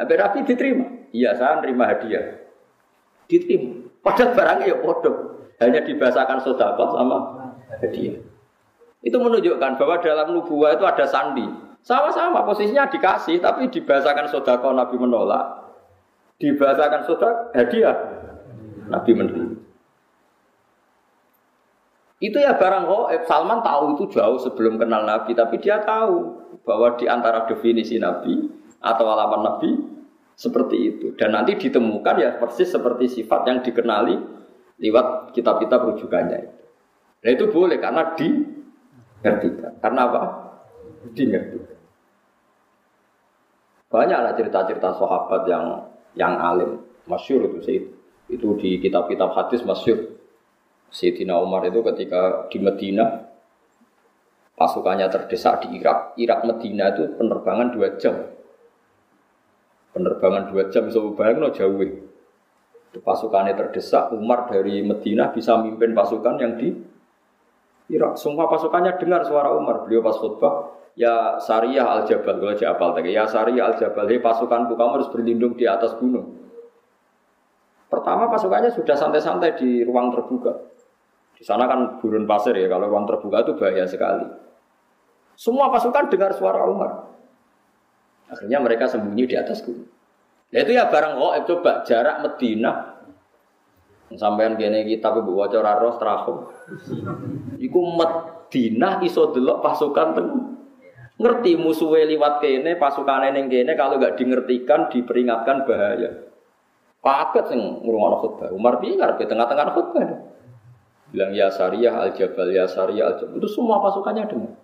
Speaker 1: Nabi Nabi diterima. Iya, saya nerima hadiah. Diterima. Padahal barangnya ya bodoh. Hanya dibahasakan sodako sama hadiah. Itu menunjukkan bahwa dalam nubuah itu ada sandi. Sama-sama posisinya dikasih, tapi dibahasakan sodako Nabi menolak. Dibahasakan sodako hadiah, Nabi menerima. Itu ya barang goib. Salman tahu itu jauh sebelum kenal Nabi, tapi dia tahu bahwa di antara definisi Nabi atau alaman Nabi seperti itu. Dan nanti ditemukan ya persis seperti sifat yang dikenali lewat kitab-kitab rujukannya itu. Nah itu boleh karena dingertikan. Karena apa? Dingertikan. Banyaklah cerita-cerita sahabat yang yang alim, masyur itu sih. Itu di kitab-kitab hadis masyur. Sayyidina Umar itu ketika di Medina pasukannya terdesak di Irak. Irak Medina itu penerbangan dua jam. Penerbangan dua jam, so bayang jauh. Pasukannya terdesak, Umar dari Medina bisa mimpin pasukan yang di Irak. Semua pasukannya dengar suara Umar. Beliau pas khutbah, ya Sariyah al Jabal, kalau aja apal tadi. Ya Sariyah al Jabal, hei pasukanku kamu harus berlindung di atas gunung. Pertama pasukannya sudah santai-santai di ruang terbuka. Di sana kan gurun pasir ya, kalau ruang terbuka itu bahaya sekali. Semua pasukan dengar suara Umar. Akhirnya mereka sembunyi di atas gunung. Nah itu ya barang oh coba jarak Medina sampean kene kita bu waca ora ros Iku Medina iso delok pasukan ten ngerti musuhe liwat kene pasukane ning kene kalau nggak dingertikan diperingatkan bahaya. Paket sing ngrungokno khutbah. Umar piye ngarepe tengah-tengah khutbah. Bilang ya Sariyah al Jabal ya Sariyah al Jabal. Itu semua pasukannya dengar.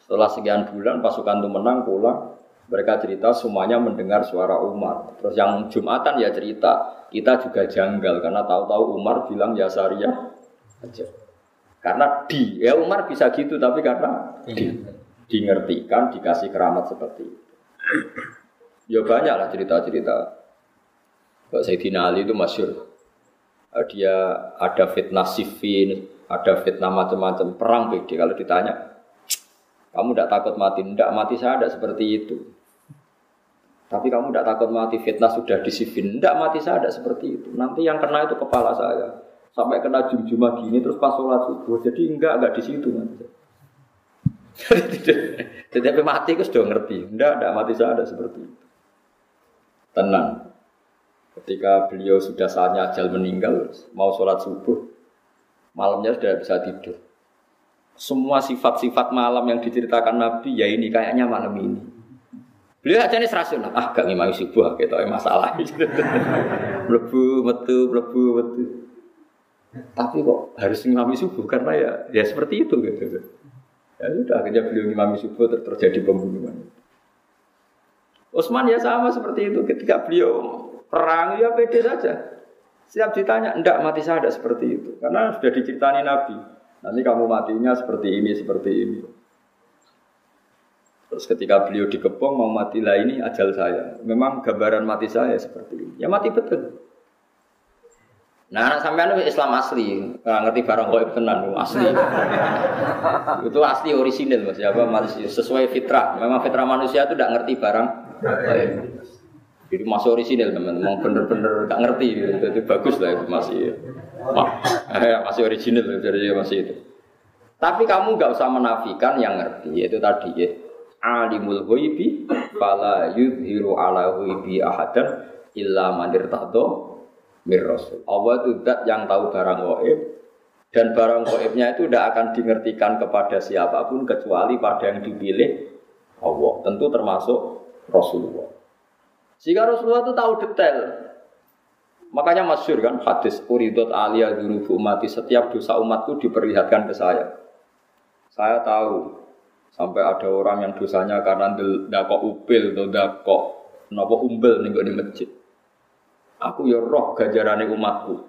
Speaker 1: Setelah sekian bulan pasukan itu menang pulang. Mereka cerita semuanya mendengar suara Umar. Terus yang Jumatan ya cerita kita juga janggal karena tahu-tahu Umar bilang ya Sariyah aja. Karena di ya Umar bisa gitu tapi karena di di ngertikan dikasih keramat seperti itu. Ya banyak lah cerita-cerita Pak Sayyidina Ali itu masyur. Eh, dia ada fitnah sifin, ada fitnah macam-macam. Perang beda kalau ditanya. Kamu tidak takut mati? Tidak mati saya tidak seperti itu. Tapi kamu tidak takut mati fitnah sudah disifin. Tidak mati saya tidak seperti itu. Nanti yang kena itu kepala saya. Sampai kena jum-jumah gini terus pas sholat subuh. Jadi enggak, enggak di situ. Tetapi mati itu sudah ngerti. Enggak, enggak mati saya ada seperti itu. Tenang. Ketika beliau sudah saatnya ajal meninggal, mau sholat subuh, malamnya sudah bisa tidur. Semua sifat-sifat malam yang diceritakan Nabi, ya ini kayaknya malam ini. Beliau aja nih rasional, ah gak ngimami subuh, gitu masalah. Lebu, metu, lebu, metu. Tapi kok harus ngimami subuh karena ya ya seperti itu gitu. Ya sudah akhirnya beliau ngimami subuh ter terjadi pembunuhan. Utsman ya sama seperti itu ketika beliau Perang ya pede saja. Siap ditanya, enggak mati saya ada seperti itu. Karena sudah diceritani Nabi. Nanti kamu matinya seperti ini, seperti ini. Terus ketika beliau dikepung mau mati lah ini ajal saya. Memang gambaran mati saya seperti ini. Ya mati betul. Nah, anak sampean itu Islam asli, nggak ngerti barang goib tenan, asli. itu asli orisinil mas, ya, apa sesuai fitrah. Memang fitrah manusia itu tidak ngerti barang jadi masih orisinil teman-teman, bener-bener gak ngerti. Jadi bagus lah masih eh, masih orisinil jadi masih itu. Tapi kamu gak usah menafikan yang ngerti, yaitu tadi ya. Alimul ghaibi fala yudhiru ala ghaibi ahadan illa man irtado mir rasul. Allah itu dat yang tahu barang gaib dan barang gaibnya itu tidak akan dimengertikan kepada siapa pun kecuali pada yang dipilih Allah. Tentu termasuk Rasulullah. Jika Rasulullah itu tahu detail. Makanya masyur kan hadis uridot alia dulu umati setiap dosa umatku diperlihatkan ke saya. Saya tahu sampai ada orang yang dosanya karena dako upil atau dako nopo umbel nih di masjid. Aku ya roh gajaran umatku.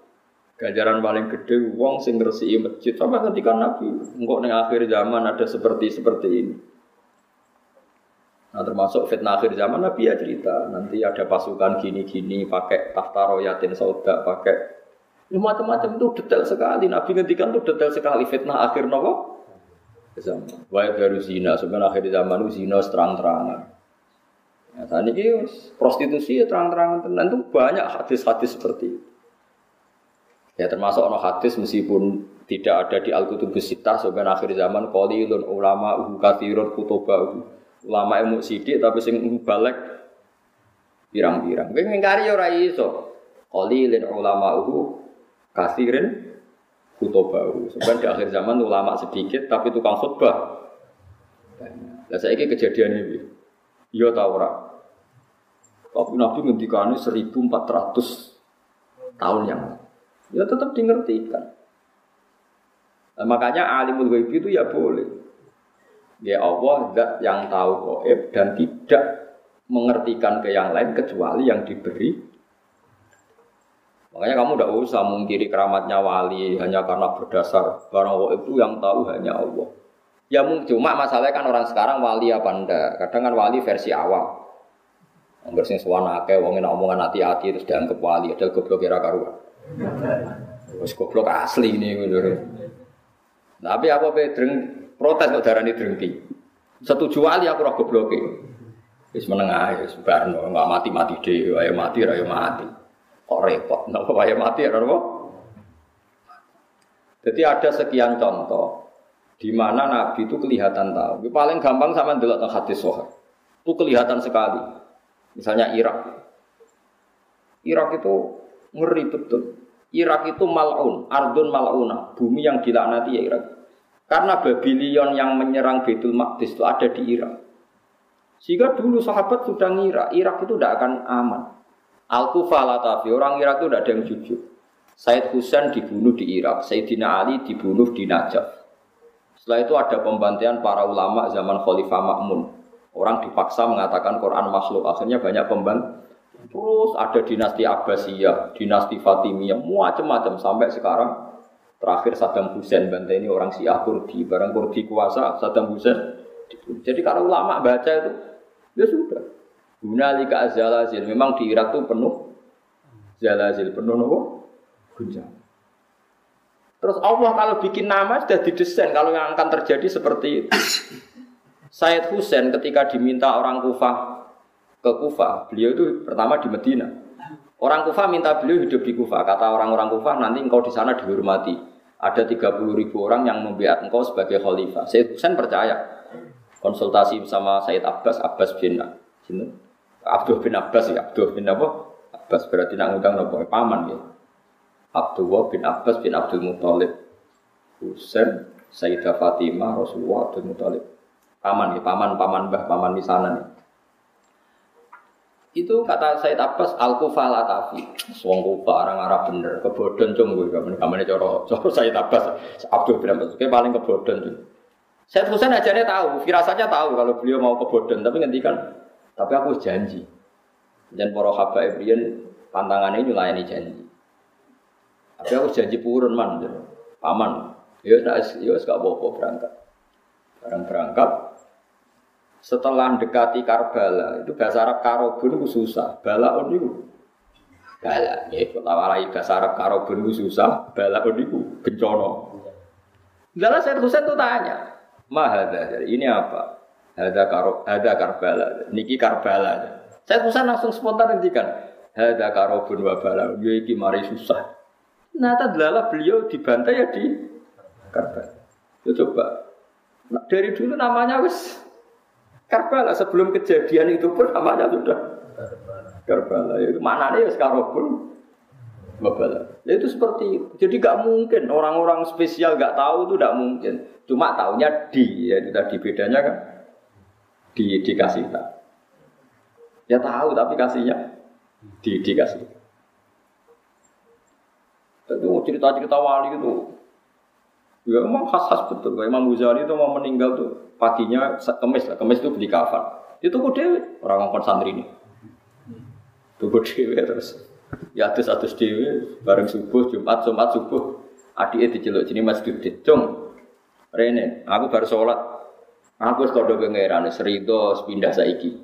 Speaker 1: Gajaran paling gede wong sing ngresiki masjid sampai ketika Nabi engkau ning akhir zaman ada seperti seperti ini. Nah termasuk fitnah akhir zaman Nabi ya cerita nanti ada pasukan gini-gini pakai tahta royatin sauda pakai ya, macam-macam itu detail sekali Nabi ngendikan itu detail sekali fitnah akhir nopo zaman. Wae baru zina sebenarnya akhir zaman itu zina terang-terangan. Ya, saat ini prostitusi ya terang-terangan dan itu banyak hadis-hadis seperti itu. Ya termasuk ono hadis meskipun tidak ada di Al-Kutubus Sittah sebenarnya akhir zaman qalilun ulama uhu kathirun kutubah Ulama ilmu sidik tapi sing balik pirang-pirang. Kowe ngingkari ora iso. Ulama uhu kathirin bau. Sebenarnya di akhir zaman ulama sedikit tapi tukang khutbah. Saya ini kejadian ini. Iya tahu ora. Tapi Nabi ngendikane 1400 tahun yang lalu. Ya tetap dimengertikan. Nah, makanya alimul ghaib itu ya boleh. Ya Allah zat yang tahu gaib dan tidak mengertikan ke yang lain kecuali yang diberi. Makanya kamu tidak usah mengkiri keramatnya wali hanya karena berdasar barang gaib itu yang tahu hanya Allah. Ya cuma masalahnya kan orang sekarang wali apa enggak. Kadang kan wali versi awal. Angger sing suwana akeh wong omongan hati-hati terus dianggap wali, padahal goblok kira karuan. Wis goblok asli ini ngono. Tapi apa pe dreng protes kok darani drengki. Setuju wali aku ora gobloke. Wis meneng ae wis barno, enggak mati-mati dhewe, ayo mati ra yo mati. Kok repot, napa wae mati apa? Jadi ada sekian contoh di mana Nabi itu kelihatan tahu. Paling gampang sama delok hadis sahih. Itu kelihatan sekali. Misalnya Irak. Irak itu ngeri betul. Irak itu mal'un, ardun mal'una, bumi yang dilaknati ya Irak. Karena Babylon yang menyerang Betul Maqdis itu ada di Irak. Sehingga dulu sahabat sudah ngira Irak itu tidak akan aman. Al-Kufah Latafi, orang Irak itu tidak ada yang jujur. Said Husain dibunuh di Irak, Sayyidina Ali dibunuh di Najaf. Setelah itu ada pembantaian para ulama zaman Khalifah Ma'mun. Orang dipaksa mengatakan Quran makhluk. Akhirnya banyak pemban. Terus ada dinasti Abbasiyah, dinasti Fatimiyah, macam-macam sampai sekarang terakhir Saddam Hussein bantai ini orang Syiah Kurdi, barang Kurdi kuasa Saddam Hussein. Jadi kalau ulama baca itu ya sudah. Hunalika azalazil. Memang di Irak itu penuh zalazil, penuh nopo? Terus Allah kalau bikin nama sudah didesain kalau yang akan terjadi seperti itu. Said Husain ketika diminta orang Kufah ke Kufah, beliau itu pertama di Medina. Orang Kufah minta beliau hidup di Kufah. Kata orang-orang Kufah, nanti engkau di sana dihormati. Ada 30 ribu orang yang membiat engkau sebagai khalifah. Said Husain percaya. Konsultasi bersama Said Abbas, Abbas bin Abdul bin Abbas ya, Abdul bin apa? Abbas berarti nak ngundang nopo paman ya. Abdullah bin Abbas bin Abdul Muthalib. Husain, Sayyidah Fatimah, Rasulullah Abdul Muthalib paman ya, paman paman bah paman di sana nih. Itu kata Said Abbas al kufah latafi. Wong kufa orang Arab bener, kebodon cung gue kamane coro coro Said Abbas Abdul bin Abbas kayak paling kebodon cung. Said Husain aja tahu, firasatnya tahu kalau beliau mau kebodon, tapi ngendikan, tapi aku janji. Dan para habaib Ibrian pantangannya nyulayani janji. Tapi aku janji purun man, paman. Ya, ya, gak apa-apa berangkat. Barang berangkat, setelah dekati Karbala itu bahasa Arab karobun itu susah. Balaun itu. Bala ya lawalai bahasa Arab karobun itu susah. Balaun itu bencono Lalu saya Husain itu tanya mahada ini apa? Ada karo ada Karbala. Niki Karbala. Saya Husain langsung spontan ngendikan ada karobun wa bala ya iki mari susah. Nah tadlala beliau dibantai ya di Karbala. Ya coba. Nah, dari dulu namanya wis Karbala sebelum kejadian itu pun namanya sudah Karbala. Itu mana nih sekarang pun Babala. Ya itu seperti itu. Jadi gak mungkin orang-orang spesial gak tahu itu gak mungkin. Cuma tahunya di, ya itu tadi bedanya kan di dikasih tak. Ya tahu tapi kasihnya di dikasih. Itu cerita-cerita wali itu Ya memang khas-khas betul. Imam Ghazali itu mau meninggal tuh paginya kemis lah. Kemis itu beli kafan. Itu kok dewe orang ngomong santri ini. Tuku dewe terus. Ya atus atus dewe bareng subuh Jumat Jumat subuh. Adiknya diceluk sini Mas Dudit. Cung, Rene, aku baru sholat. Aku sekolah pengeran, serido pindah saiki.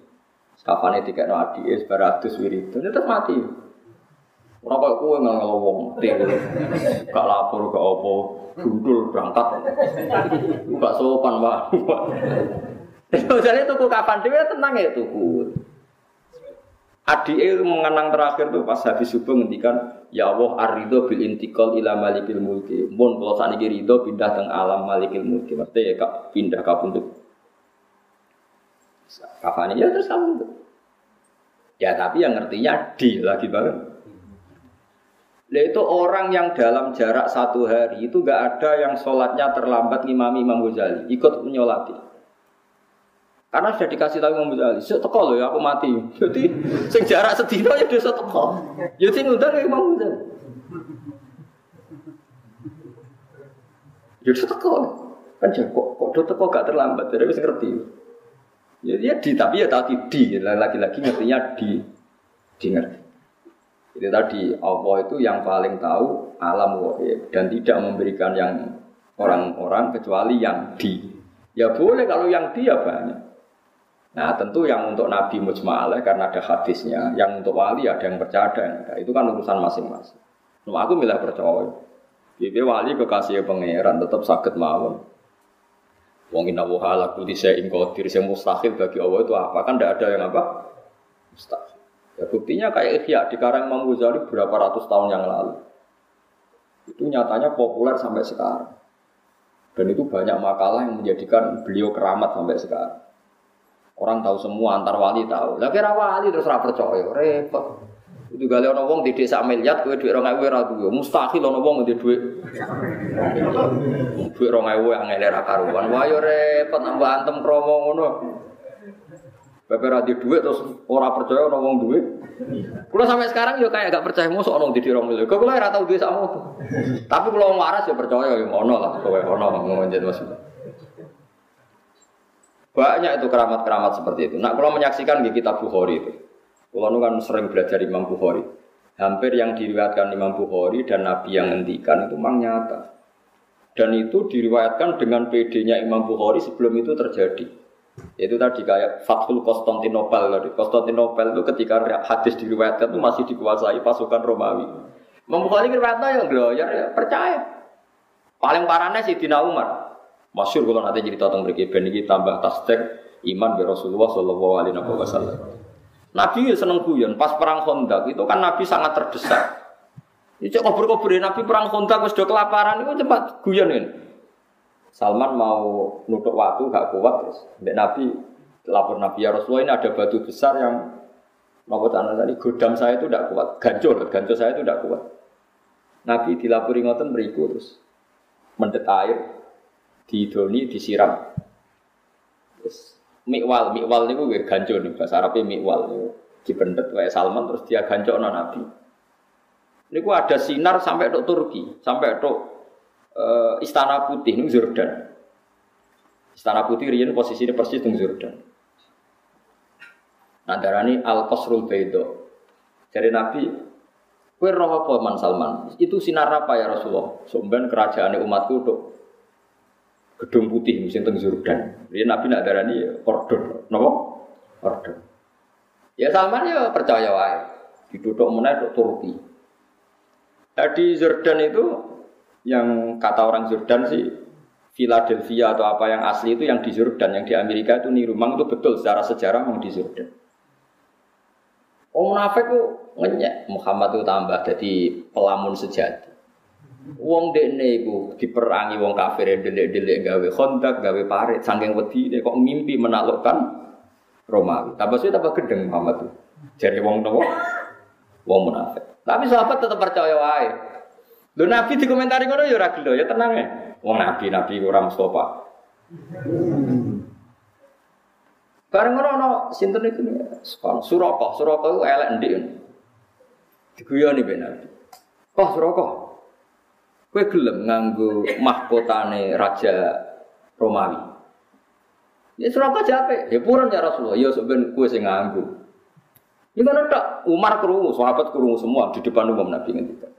Speaker 1: Kafane tiga no adiknya sebaratus wirid. Terus mati. Ora kok kowe ngel wong Gak lapor gak apa, gundul berangkat. Gak sopan, Pak. Jadi tuku kapan dhewe tenang ya tuku. Adike mengenang terakhir tuh pas habis subuh ngendikan ya Allah arido bil intikal ila malikil mulki. Mun kalau sakniki rido pindah teng alam malikil mulki. Maksudnya ya kak pindah kapunduk. Kapan ya terus kamu Ya tapi yang ngertinya di lagi banget. Nah itu orang yang dalam jarak satu hari itu gak ada yang sholatnya terlambat ngimami Imam Ghazali ikut menyolati. Karena sudah dikasih tahu Imam Ghazali, saya teko ya aku mati. Jadi sing jarak sedino ya dia teko. Ya sing ngundang ya Imam Ghazali. Ya teko. Kan kok kok do teko gak terlambat, jadi bisa ngerti. Ya dia di tapi ya tadi di lagi-lagi ngertinya di di ngerti. Jadi tadi Allah itu yang paling tahu alam wahid dan tidak memberikan yang orang-orang kecuali yang di. Ya boleh kalau yang di ya banyak. Nah tentu yang untuk Nabi mujma'alah karena ada hadisnya, yang untuk wali ada yang percaya ada enggak. Itu kan urusan masing-masing. Nah, aku milih percaya. Jadi wali kekasih pangeran tetap sakit mawon. Wong inna wa ala kulli syai'in yang mustahil bagi Allah itu apa? Kan tidak ada yang apa? Mustahil. Ya buktinya kayak Ihya di Karang Imam Ghazali berapa ratus tahun yang lalu. Itu nyatanya populer sampai sekarang. Dan itu banyak makalah yang menjadikan beliau keramat sampai sekarang. Orang tahu semua, antar wali tahu. Lah kira wali terus ora percaya, repot. Itu gale ana wong di desa miliar kowe dhuwit 2000 ora duwe. Mustahil ana wong di dhuwit. Dhuwit 2000 angel ora karuan. Wah yo repot nambah antem kromo ngono. Bapak ra di dhuwit terus ora percaya ana wong duwe. Kulo sampai sekarang yo kayak gak percaya musuh ana di dirong. Kok kulo ora tau duwe sakmo. Tapi kulo waras yo percaya yo ono lah kowe ono ngono jeneng maksudnya. Banyak itu keramat-keramat seperti itu. Nah, kalau menyaksikan di kitab Bukhari itu, kalau kan sering belajar Imam Bukhari. Hampir yang diriwayatkan Imam Bukhari dan Nabi yang ngendikan itu memang nyata. Dan itu diriwayatkan dengan PD-nya Imam Bukhari sebelum itu terjadi. Itu tadi kayak Fathul Konstantinopel tadi. Konstantinopel itu ketika hadis diriwayatkan itu masih dikuasai pasukan Romawi. Bukhari riwayatnya yang gloyer ya percaya. Paling parahnya si Dina Umar. Masyur kalau nanti jadi tentang mereka ben ini tambah tasdek iman be Rasulullah Shallallahu Alaihi Wasallam. Nabi ya seneng guyon. Pas perang Khandaq itu kan Nabi sangat terdesak. Ini cek kober-kober Nabi perang Khandaq wis do kelaparan itu cepat guyon ini. Salman mau nutup waktu gak kuat terus. Mbak Nabi lapor Nabi ya Rasulullah ini ada batu besar yang mau tanah tadi godam saya itu tidak kuat, gancur, gancur saya itu tidak kuat. Nabi dilapori ngoten beriku terus mendet air didoni disiram. Terus mikwal, mikwal niku gue ganjo nih bahasa Arabnya mikwal niku dipendet kayak Salman terus dia ganjo Nabi. Niku ada sinar sampai ke Turki, sampai ke uh, Istana Putih nih Jordan. Istana Putih riyen posisinya persis di Jordan. Darani Al Qasrul Baido. Dari Nabi, kue roh apa Man Salman? Itu sinar apa ya Rasulullah? Sumben kerajaan umatku tuh gedung putih musim teng Jordan. Dia Nabi nak darani ya ordon, nopo? Ordon. Ya Salman ya percaya wae. Diduduk itu Turki. Nah, di Jordan itu yang kata orang Jordan sih Philadelphia atau apa yang asli itu yang di Jordan, yang di Amerika itu niru. Memang itu betul secara sejarah memang di Jordan. Oh munafik itu ngenyek Muhammad itu tambah jadi pelamun sejati. Wong dekne iku diperangi wong kafir delik-delik gawe kontak, gawe parit, saking wedi kok mimpi menaklukkan Romawi. Tambah suwe tambah gedeng Muhammad tuh. Jadi wong nopo? Wong munafik. Tapi sahabat tetap percaya wae. Lho Nabi dikomentari ngono ya ora gelo, ya tenang ya. Wong Nabi, Nabi ora Mustafa. Bareng ngono ono sinten iku Suraka, Suraka iku elek ndik. Diguyoni ben Nabi. Kok Suraka? Kue gelem nganggo mahkotane raja Romawi. Ya Suraka jape, ya purun ya Rasulullah. Ya sebenarnya kue sing nganggo. Ini kan ada Umar kerungu, sahabat kerungu semua di depan umum Nabi ngendika.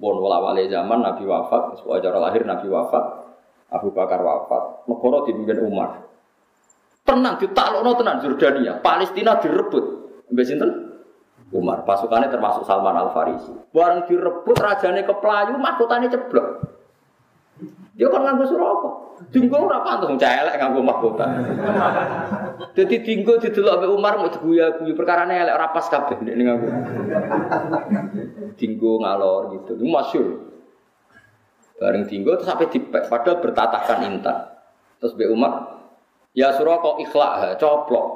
Speaker 1: Bon wala zaman Nabi wafat, acara lahir Nabi wafat, Abu Bakar wafat, negara dipimpin Umar. Tenang, ditaklukno tenan Jordania, Palestina direbut. Mbak sinten? Umar. Pasukannya termasuk Salman Al Farisi. Barang direbut rajane ke Pelayu, mahkotanya ceblok. Dia kan nganggo suraka. Dinggo ora pantes celek nganggo mahkota. Dadi dinggo didelok mbek Umar mau diguya-guyu perkarane elek ora pas kabeh nek nganggo. Dinggo ngalor gitu. Itu masyhur. Bareng dinggo terus sampai dipek padahal bertatakan intan. Terus mbek Umar, ya suraka ikhlak, coplok.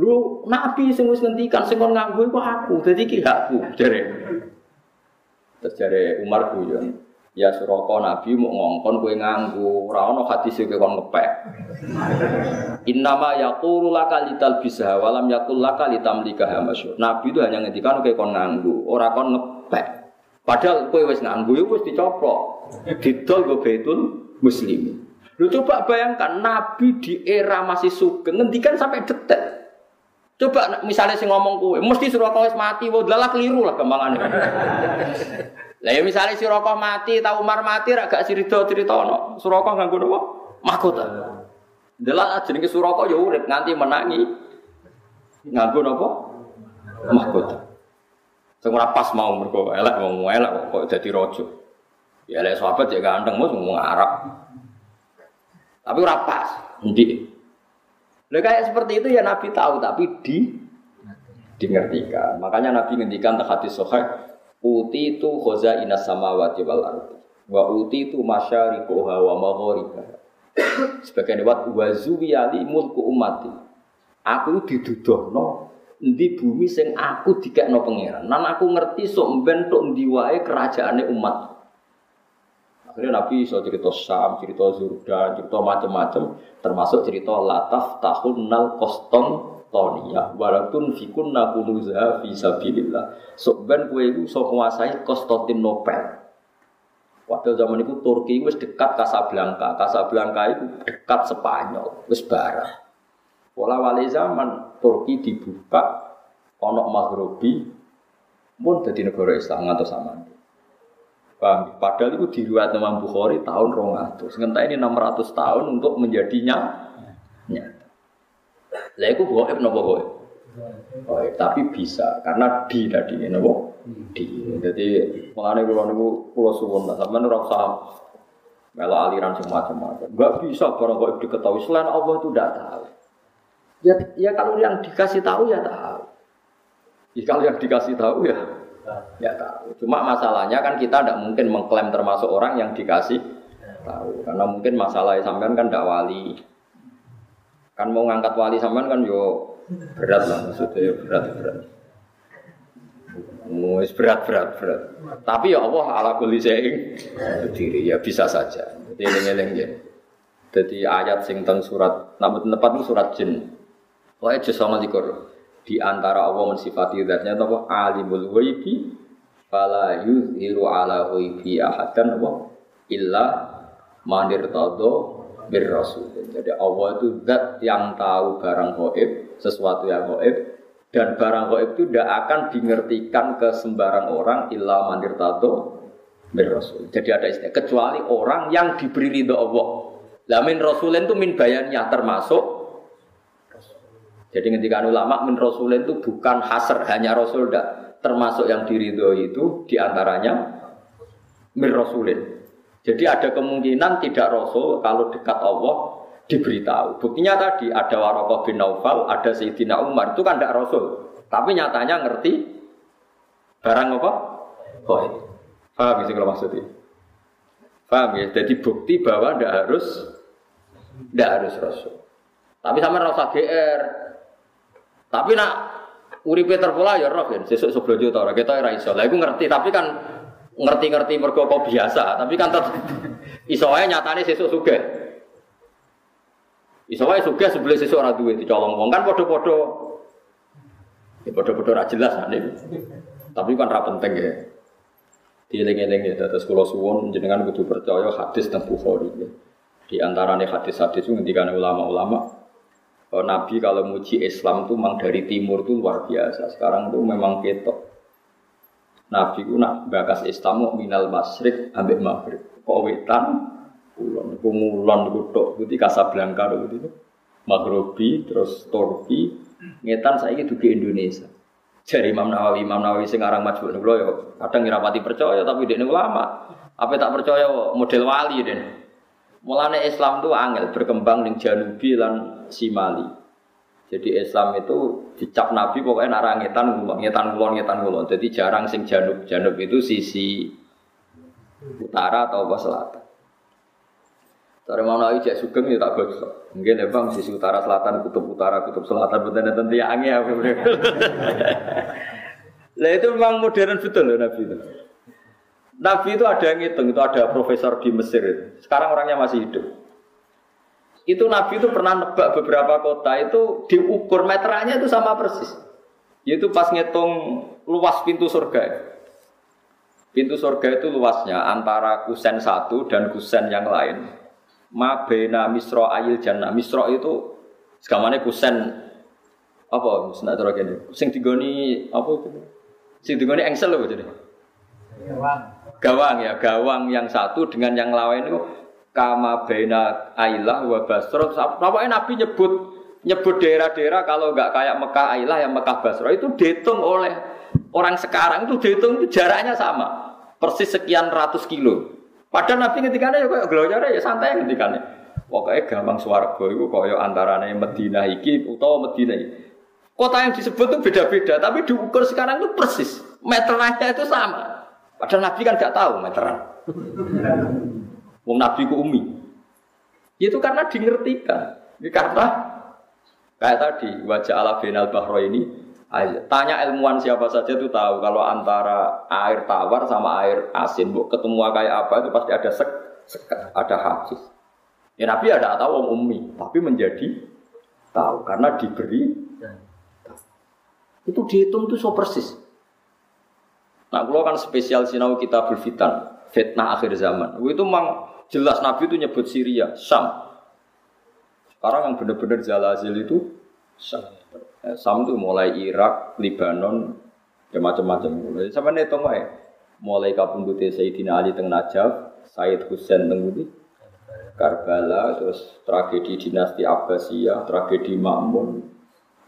Speaker 1: Lu nabi sing wis ngendikan sing kon nganggo iku aku. Dadi iki hakku jare. Terus dari Umar guyon, ya suraka Nabi mau ngongkon kowe nganggu, ora ono hadis kowe kon ngepek. Innama yaqulu laka lital bisa walam yaqul laka litamlika masyhur. Nabi itu hanya ngendikan kowe kon nganggu, ora kon ngepek. Padahal kowe wis nganggu ya wis dicoplok. Didol go betul muslim. Lu coba bayangkan Nabi di era masih sugeng ngendikan sampai detik. Coba misalnya si ngomong kue, mesti suruh kau mati, wah lala keliru lah kembangannya. Lah ya si rokok mati, tahu Umar mati, agak cerita cerita no, surokok nggak guna apa? Mahkota. Delala jenenge surokok ya urip menangi, nganggo apa? Mahkota. Sing ora pas mau mergo elek mau elek kok dadi raja. Ya elek sahabat ya ganteng mau ngomong Arab. Tapi ora pas. Lah kayak seperti itu ya Nabi tahu tapi di dingertikan. Makanya Nabi ngendikan tak hadis sahih, uti itu khoza inas samawati wal ardi. Wa uti itu masyariquha wa magharibaha. Sebagian lewat wa zuwiyali mulku umati. Aku didudohno di bumi sing aku dikekno pangeran. Nan aku ngerti sok mben tok ndi wae kerajaane umat. Akhirnya Nabi bisa cerita Sam, cerita Zurdan, cerita macam-macam, termasuk cerita Lataf tahun nal koston tonia, walaupun fikun nakunuza visabilillah. So ben kue itu so menguasai Konstantinopel. Waktu zaman itu Turki itu dekat Casablanca, Casablanca itu dekat Spanyol, wis barang. Pola wali zaman Turki dibuka, onok Maghribi, pun jadi negara Islam atau sama. Paham? Padahal itu diriwayat Imam Bukhari tahun 200. Sementara ini 600 tahun untuk menjadinya. Lah itu goib napa goib? Oh, tapi bisa karena di tadi napa? Di. Jadi mengenai kula niku kula suwun lah sampean ora usah melo aliran semacam-macam. Enggak bisa barang goib diketahui selain Allah itu tidak tahu. Ya, ya kalau yang dikasih tahu ya tahu. Ya, kalau yang dikasih tahu ya Ya tahu. Cuma masalahnya kan kita tidak mungkin mengklaim termasuk orang yang dikasih tahu. Karena mungkin masalah sampean kan tidak wali. Kan mau ngangkat wali sampean kan yo berat lah maksudnya yo berat berat. Wis berat berat berat. Tapi ya Allah ala kulli syai'in diri ya bisa saja. Jadi eling-eling ya. Jadi ayat sing teng surat namun tempat itu surat jin. Pokoknya jus sama di antara Allah mensifati zatnya apa alimul ghaibi fala yuzhiru ala ghaibi ahadan apa illa manir tado bir rasul. Jadi Allah itu zat yang tahu barang gaib, sesuatu yang gaib dan barang gaib itu tidak akan dingertikan ke sembarang orang illa manir tado bir rasul. Jadi ada istilah kecuali orang yang diberi ridho Allah. Lamin rasulin itu min bayannya termasuk jadi ketika ulama min rasulin itu bukan hasr hanya rasul dak termasuk yang diridhoi itu di antaranya min rasulin. Jadi ada kemungkinan tidak rasul kalau dekat Allah diberitahu. Buktinya tadi ada Warokoh bin Naufal, ada Sayyidina Umar itu kan tidak rasul, tapi nyatanya ngerti barang apa? Oh, paham sih kalau maksudnya? Paham ya? Jadi bukti bahwa tidak harus tidak harus rasul. Tapi sama rasa GR, tapi nak uripe terpola ya roh kan, sesuk seblojo ta ora kita ora. Lah ngerti, tapi kan ngerti-ngerti mergo kok biasa, tapi kan tetep iso wae nyatane sesuk sugih. Iso wae sugih sebelum sesuk ora duwe dicolong wong kan padha-padha ya padha-padha ora jelas nek. Tapi kan ra penting ya. Dieling-eling ya, terus kula suwun jenengan kudu percaya hadis tentang Bukhari ya. Di antarane hadis-hadis itu ngendikane ulama-ulama Oh, Nabi kalau muji Islam tuh memang dari timur tuh luar biasa. Sekarang tuh memang ketok. Nabi ku nak bakas Islam mau minal masrik ambek maghrib. Kok wetan kulon, ku ngulon ku tok, ku Casablanca terus Turki, ngetan saya itu di Indonesia. Jadi Imam Nawawi, Imam Nawawi sing aran majmu niku yo kadang ngira percaya tapi dia ulama. Apa tak percaya model wali deh. Mulane Islam itu angel berkembang di Janubi lan Simali. Jadi Islam itu dicap Nabi pokoknya narang ngetan ngulon, ngetan ngulon, ngetan ngulon. Jadi jarang sing Janub. Janub itu sisi utara atau apa selatan. Cara mau naik cek sugeng ya tak bagus. Mungkin ya bang sisi utara selatan, kutub utara, kutub selatan, betul betul tiangnya ya. Lah itu memang modern betul loh Nabi itu. Nabi itu ada yang ngitung, itu ada profesor di Mesir. Sekarang orangnya masih hidup. Itu Nabi itu pernah nebak beberapa kota itu diukur meterannya itu sama persis. Yaitu pas ngitung luas pintu surga. Pintu surga itu luasnya antara kusen satu dan kusen yang lain. Ma bena misro ayil jannah. Misro itu segamane kusen apa? Senak terus gini. Sing digoni apa itu? Sing digoni engsel loh jadi. Gawang. Gawang ya, gawang yang satu dengan yang lain itu kama bena ailah wa basro. Pokoknya Nabi nyebut nyebut daerah-daerah kalau nggak kayak Mekah Ailah yang Mekah Basro itu dihitung oleh orang sekarang itu dihitung itu jaraknya sama persis sekian ratus kilo. Padahal Nabi ketika ya kayak gelojar ya santai ketika Pokoknya gampang suarga itu kaya antaranya Medina iki utawa Medina iki. Kota yang disebut itu beda-beda, tapi diukur sekarang itu persis. Meterannya itu sama. Padahal Nabi kan gak tahu meteran. Wong Nabi ku umi. Itu karena dingertikan. Ini karena kayak tadi wajah ala binal bahro ini Tanya ilmuwan siapa saja itu tahu kalau antara air tawar sama air asin, bu ketemu kayak apa itu pasti ada sek, sek ada hadis. Ya Nabi ada tahu om ummi, tapi menjadi tahu karena diberi itu dihitung itu so persis. Nah, kalau kan spesial sinau kita berfitan, fitnah akhir zaman. Itu memang jelas Nabi itu nyebut Syria, Sam. Sekarang yang benar-benar Zalazil itu Sam. Eh, Sam itu mulai Irak, Lebanon, ya macam-macam. Sama nih tunggu ya. Mulai kapundute Sayyidina Ali teng Najaf, Sayyid Husain teng Karbala, terus tragedi dinasti Abbasiyah, tragedi Ma'mun,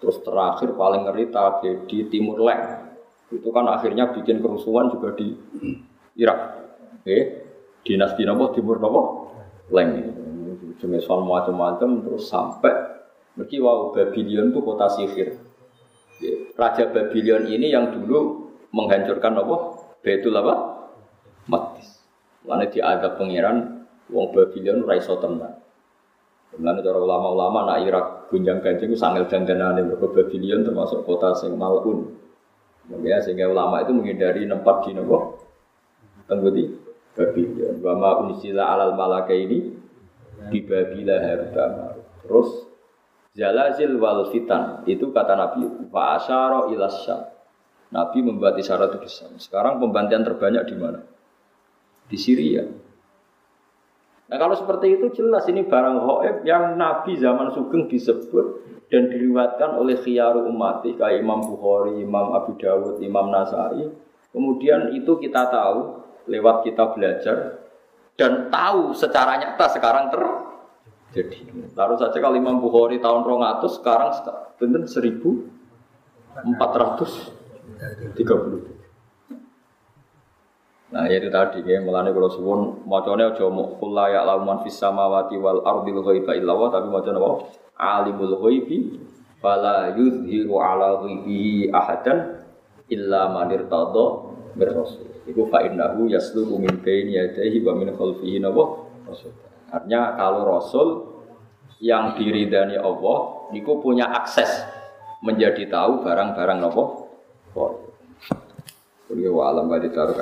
Speaker 1: terus terakhir paling ngeri tragedi Timur Leng. Itu kan akhirnya bikin kerusuhan juga di Irak. Oke, dinasti nopo Timur nopo Leng. Jenis macam-macam terus sampai Mergi wow Babylon itu kota sihir. Raja Babylon ini yang dulu menghancurkan apa? Betul apa? Matis. Lalu diadab pangeran wong Babylon raiso tenang. Lalu cara ulama-ulama nak Irak gunjang ganjing itu sanggil dandanane mereka Babylon termasuk kota sing malun. Ya, sehingga ulama itu menghindari tempat di nopo tenggudi Babylon. Wama unisila alal malaka ini di Babila harta Terus Zalazil wal fitan itu kata Nabi fa asyara ila Nabi membuat isyarat itu besar. Sekarang pembantian terbanyak di mana? Di Syria. Nah kalau seperti itu jelas ini barang hoib yang Nabi zaman Sugeng disebut dan diriwatkan oleh khiyaru umat kayak Imam Bukhari, Imam Abu Dawud, Imam Nasai. Kemudian itu kita tahu lewat kita belajar dan tahu secara nyata sekarang ter jadi taruh saja kalau Imam Bukhari tahun 200 sekarang benar 1430. Nah itu tadi ya melane kalau suwun macane aja mau kula ya lauman fis samawati wal ardil ghaiba illa wa tapi macane apa alimul ghaibi fala yuzhiru ala ghaibihi ahadan illa man irtada bir. Iku fa innahu yasluhu min baini yadayhi wa min khalfihi nawa. Artinya kalau Rasul yang diridani Allah, niku punya akses menjadi tahu barang-barang nopo. Kuliah wa alam badi taruh